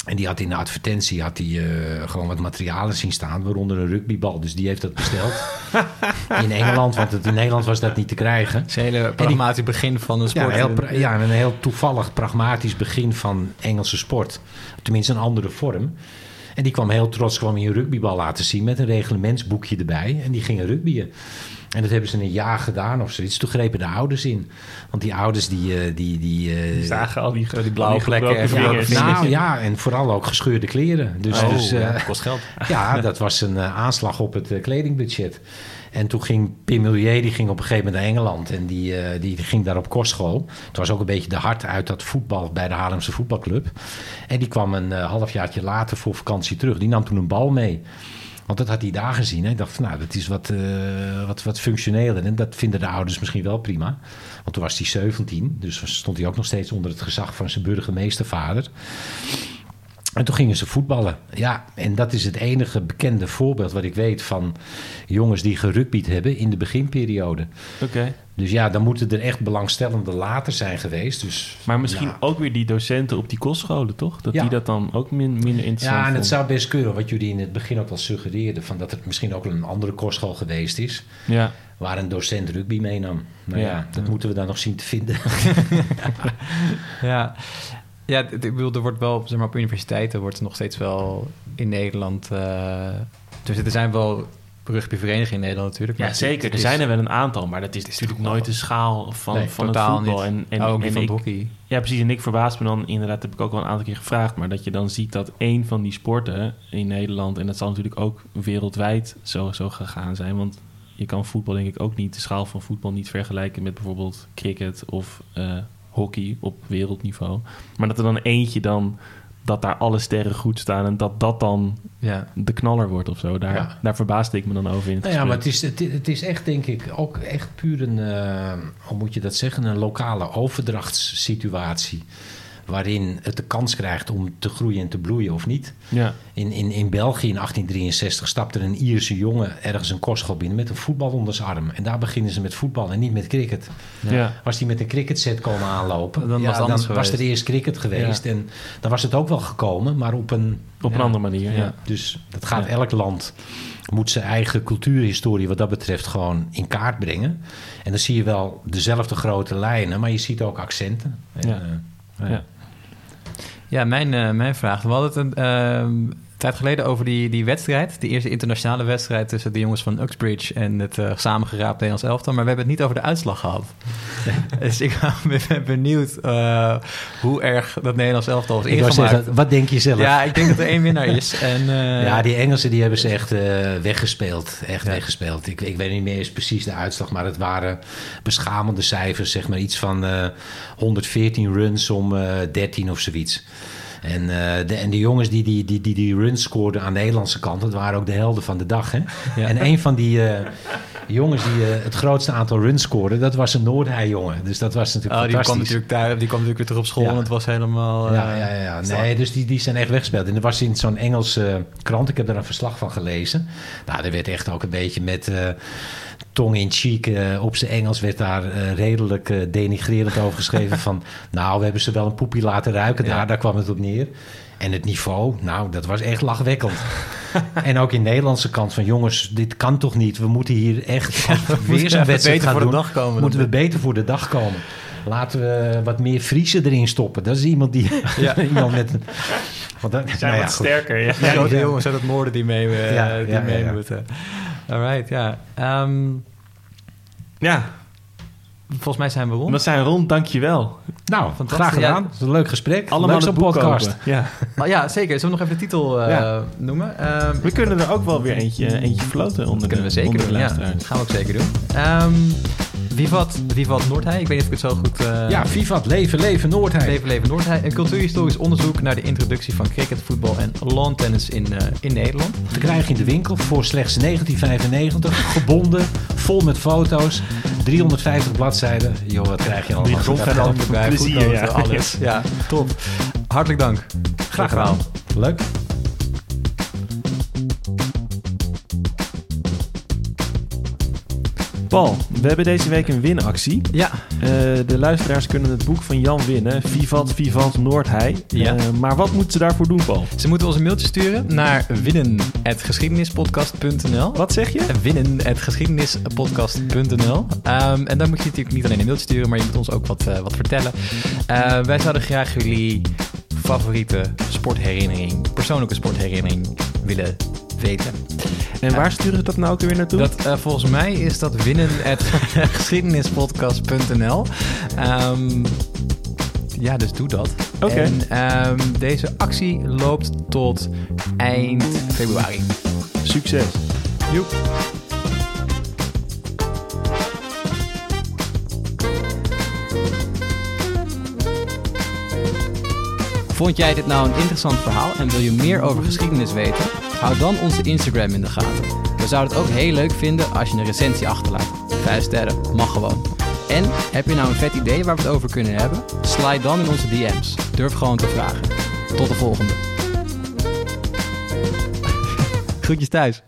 [SPEAKER 3] En die had in de advertentie had hij, eh, gewoon wat materialen zien staan, waaronder een rugbybal. Dus die heeft dat besteld in Engeland, want het, in Nederland was dat niet te krijgen.
[SPEAKER 2] Het is een hele pragmatisch begin van een sport.
[SPEAKER 3] een heel, pra- ja, en een heel toevallig, pragmatisch begin van Engelse sport. Tenminste, een andere vorm. En die kwam heel trots kwam hij een rugbybal laten zien met een reglementsboekje erbij. En die gingen rugbyen. En dat hebben ze een jaar gedaan of zoiets. Toen grepen de ouders in. Want die ouders die... eh, die, die, eh,
[SPEAKER 1] die zagen al die,
[SPEAKER 2] die blauwe plekken en
[SPEAKER 1] vingers.
[SPEAKER 3] nou ja, en vooral ook gescheurde kleren. Dus,
[SPEAKER 2] oh,
[SPEAKER 3] dus, eh,
[SPEAKER 2] ja, kost geld.
[SPEAKER 3] ja, dat was een aanslag op het kledingbudget. En toen ging Pim die ging op een gegeven moment naar Engeland. En die, eh, die ging daar op kostschool. Het was ook een beetje de hart uit dat voetbal bij de Haarlemse voetbalclub. En die kwam een eh, halfjaartje later voor vakantie terug. Die nam toen een bal mee. Want dat had hij daar gezien. Hij dacht nou, dat is wat, eh, wat, wat functioneler. En dat vinden de ouders misschien wel prima. Want toen was hij 17. Dus stond hij ook nog steeds onder het gezag van zijn burgemeestervader. En toen gingen ze voetballen. Ja, en dat is het enige bekende voorbeeld wat ik weet van jongens die gerugbied hebben in de beginperiode.
[SPEAKER 1] Oké.
[SPEAKER 3] Dus ja, dan moeten er echt belangstellenden later zijn geweest. Dus,
[SPEAKER 1] Maar misschien
[SPEAKER 3] ja.
[SPEAKER 1] ook weer die docenten op die kostscholen, toch? Dat
[SPEAKER 3] Ja.
[SPEAKER 1] die dat dan ook min- minder interessant
[SPEAKER 3] Ja, en het
[SPEAKER 1] vonden.
[SPEAKER 3] zou best kunnen, wat jullie in het begin ook al suggereerden, van dat het misschien ook een andere kostschool geweest is,
[SPEAKER 1] Ja,
[SPEAKER 3] waar een docent rugby meenam. Nou ja,
[SPEAKER 1] Ja.
[SPEAKER 3] dat moeten we dan nog zien te vinden.
[SPEAKER 2] Ja, ja ik bedoel, er wordt wel, zeg maar, op universiteiten wordt er nog steeds wel in Nederland... eh, dus er zijn wel rugbyverenigingen in Nederland natuurlijk. maar
[SPEAKER 1] ja zeker. Er
[SPEAKER 2] is
[SPEAKER 1] zijn er wel een aantal, maar dat is natuurlijk nooit de schaal van,
[SPEAKER 3] Nee,
[SPEAKER 1] van het voetbal.
[SPEAKER 2] niet.
[SPEAKER 1] En, en,
[SPEAKER 2] ook niet
[SPEAKER 1] en
[SPEAKER 2] van
[SPEAKER 1] ik,
[SPEAKER 2] hockey.
[SPEAKER 1] ja, precies. En ik verbaas me dan inderdaad, heb ik ook wel een aantal keer gevraagd, maar dat je dan ziet dat één van die sporten in Nederland, en dat zal natuurlijk ook wereldwijd zo, zo gegaan zijn, want je kan voetbal denk ik ook niet, de schaal van voetbal niet vergelijken met bijvoorbeeld cricket of eh, hockey op wereldniveau. Maar dat er dan eentje dan, dat daar alle sterren goed staan en dat dat dan
[SPEAKER 2] Ja.
[SPEAKER 1] de knaller wordt of zo. Daar,
[SPEAKER 3] Ja.
[SPEAKER 1] daar verbaasde ik me dan over in het
[SPEAKER 3] Nou ja, maar het is, het, het is echt, denk ik, ook echt puur een, eh, hoe moet je dat zeggen, een lokale overdrachtssituatie. Waarin het de kans krijgt om te groeien en te bloeien of niet.
[SPEAKER 1] Ja,
[SPEAKER 3] In, in, in België in 1863 stapte een Ierse jongen ergens een kostschool binnen met een voetbal onder zijn arm. En daar beginnen ze met voetbal en niet met cricket.
[SPEAKER 1] ja.
[SPEAKER 3] Was hij met een cricketset komen aanlopen,
[SPEAKER 2] Dan was
[SPEAKER 3] dan was er eerst cricket geweest. En dan was het ook wel gekomen, maar op een
[SPEAKER 1] op een andere manier. Ja.
[SPEAKER 3] ja, dus dat gaat
[SPEAKER 1] Ja.
[SPEAKER 3] elk land moet zijn eigen cultuurhistorie wat dat betreft gewoon in kaart brengen. En dan zie je wel dezelfde grote lijnen, maar je ziet ook accenten. En,
[SPEAKER 1] Ja.
[SPEAKER 3] Eh,
[SPEAKER 1] Ja.
[SPEAKER 2] Ja, mijn, eh, mijn vraag. We hadden het een ehm, tijd geleden over die, die wedstrijd. Die eerste internationale wedstrijd tussen de jongens van Uxbridge en het eh samengeraapt Nederlands elftal. Maar we hebben het niet over de uitslag gehad. dus ik ben benieuwd eh, hoe erg dat Nederlands elftal was ingemaakt.
[SPEAKER 3] zeggen, wat denk je zelf?
[SPEAKER 2] ja, ik denk dat er één winnaar is. En, eh,
[SPEAKER 3] Ja, die Engelsen die hebben ze echt weggespeeld. Echt
[SPEAKER 2] Ja.
[SPEAKER 3] weggespeeld. Ik, ik weet niet meer eens precies de uitslag, maar het waren beschamende cijfers. Zeg maar iets van eh, 114 runs om eh 13 of zoiets. En, eh, de, en de jongens die die, die, die die runs scoorden aan de Nederlandse kant, dat waren ook de helden van de dag. Hè?
[SPEAKER 2] Ja.
[SPEAKER 3] En een van die, eh, jongens die eh, het grootste aantal runs scoorden, dat was een Noordhei-jongen. Dus dat was natuurlijk
[SPEAKER 2] Oh, die kwam natuurlijk daar, die kwam natuurlijk weer terug op school en het was helemaal...
[SPEAKER 3] Ja, ja, ja. ja. Nee, dus die, die zijn echt weggespeeld. En er was in zo'n Engelse krant, ik heb daar een verslag van gelezen. Nou, er werd echt ook een beetje met tong in cheek eh, op zijn Engels... werd daar eh, redelijk eh, denigrerend over geschreven van... nou, we hebben ze wel een poepie laten ruiken.
[SPEAKER 2] Ja.
[SPEAKER 3] Daar, daar kwam het op neer. En het niveau, nou, dat was echt lachwekkend. en ook in de Nederlandse kant van... jongens, dit kan toch niet? We moeten hier echt we weer zo'n wedstrijd
[SPEAKER 2] beter
[SPEAKER 3] gaan
[SPEAKER 2] voor de
[SPEAKER 3] doen...
[SPEAKER 2] dag komen.
[SPEAKER 3] moeten we beter voor de dag komen. Laten we wat meer Friese erin stoppen. Dat is iemand die...
[SPEAKER 2] Ja.
[SPEAKER 3] iemand met een... Want dat,
[SPEAKER 1] Zijn
[SPEAKER 3] nou ja,
[SPEAKER 1] wat
[SPEAKER 3] goed.
[SPEAKER 1] sterker, ja.
[SPEAKER 2] Ja, grote jongens uit het noorden die mee, eh,
[SPEAKER 3] Ja,
[SPEAKER 2] die
[SPEAKER 3] ja,
[SPEAKER 2] mee
[SPEAKER 3] ja, ja.
[SPEAKER 2] moeten. Alright, ja. Ehm,
[SPEAKER 1] Ja,
[SPEAKER 2] volgens mij zijn we rond.
[SPEAKER 1] we zijn rond, dankjewel.
[SPEAKER 3] Nou, graag gedaan.
[SPEAKER 2] Ja.
[SPEAKER 3] Het is een leuk gesprek.
[SPEAKER 1] Allemaal
[SPEAKER 3] leuk zo'n podcast.
[SPEAKER 1] kopen. Ja.
[SPEAKER 2] Oh, ja, zeker. Zullen we nog even de titel eh,
[SPEAKER 1] Ja.
[SPEAKER 2] noemen? Ehm,
[SPEAKER 1] We kunnen er ook wel weer eentje, eentje floten onder
[SPEAKER 2] kunnen we zeker
[SPEAKER 1] onder
[SPEAKER 2] doen. Ja, dat gaan we ook zeker doen. Ehm Vivat, Vivat Noordhei. Ik weet niet of ik het zo goed... eh,
[SPEAKER 3] Ja, Vivat, leven, leven Noordheim.
[SPEAKER 2] Leven Leven Noordhei. Een cultuurhistorisch onderzoek naar de introductie van cricket, voetbal en lawntennis in, eh, in Nederland.
[SPEAKER 3] Te krijgen in de winkel voor slechts 1995. Gebonden, vol met foto's. 350 bladzijden. Joh, wat krijg je allemaal?
[SPEAKER 1] Plezier, ja.
[SPEAKER 2] alles. Ja, top. Hartelijk dank.
[SPEAKER 3] Graag gedaan. Leuk.
[SPEAKER 1] Paul, we hebben deze week een winactie.
[SPEAKER 2] Ja,
[SPEAKER 1] Eh, de luisteraars kunnen het boek van Jan winnen. Vivat, Vivat Noordhei.
[SPEAKER 2] Ja.
[SPEAKER 1] Eh, maar wat moeten ze daarvoor doen, Paul?
[SPEAKER 2] ze moeten ons een mailtje sturen naar winnen.geschiedenispodcast.nl
[SPEAKER 1] Wat zeg je?
[SPEAKER 2] winnen.geschiedenispodcast.nl Ehm, En dan moet je natuurlijk niet alleen een mailtje sturen, maar je moet ons ook wat, eh, wat vertellen. Wij zouden graag jullie favoriete sportherinnering, persoonlijke sportherinnering willen weten.
[SPEAKER 1] En waar sturen ze dat nou ook weer naartoe?
[SPEAKER 2] Dat, eh, volgens mij is dat winnen.geschiedenispodcast.nl Ehm Ja, dus doe dat.
[SPEAKER 1] Oké.
[SPEAKER 2] En ehm, deze actie loopt tot eind februari.
[SPEAKER 1] Succes.
[SPEAKER 2] Joep. Vond jij dit nou een interessant verhaal en wil je meer over geschiedenis weten? Hou dan onze Instagram in de gaten. We zouden het ook heel leuk vinden als je een recensie achterlaat. Vijf sterren, mag gewoon. En heb je nou een vet idee waar we het over kunnen hebben? Slide dan in onze DM's. Durf gewoon te vragen. Tot de volgende. Groetjes thuis.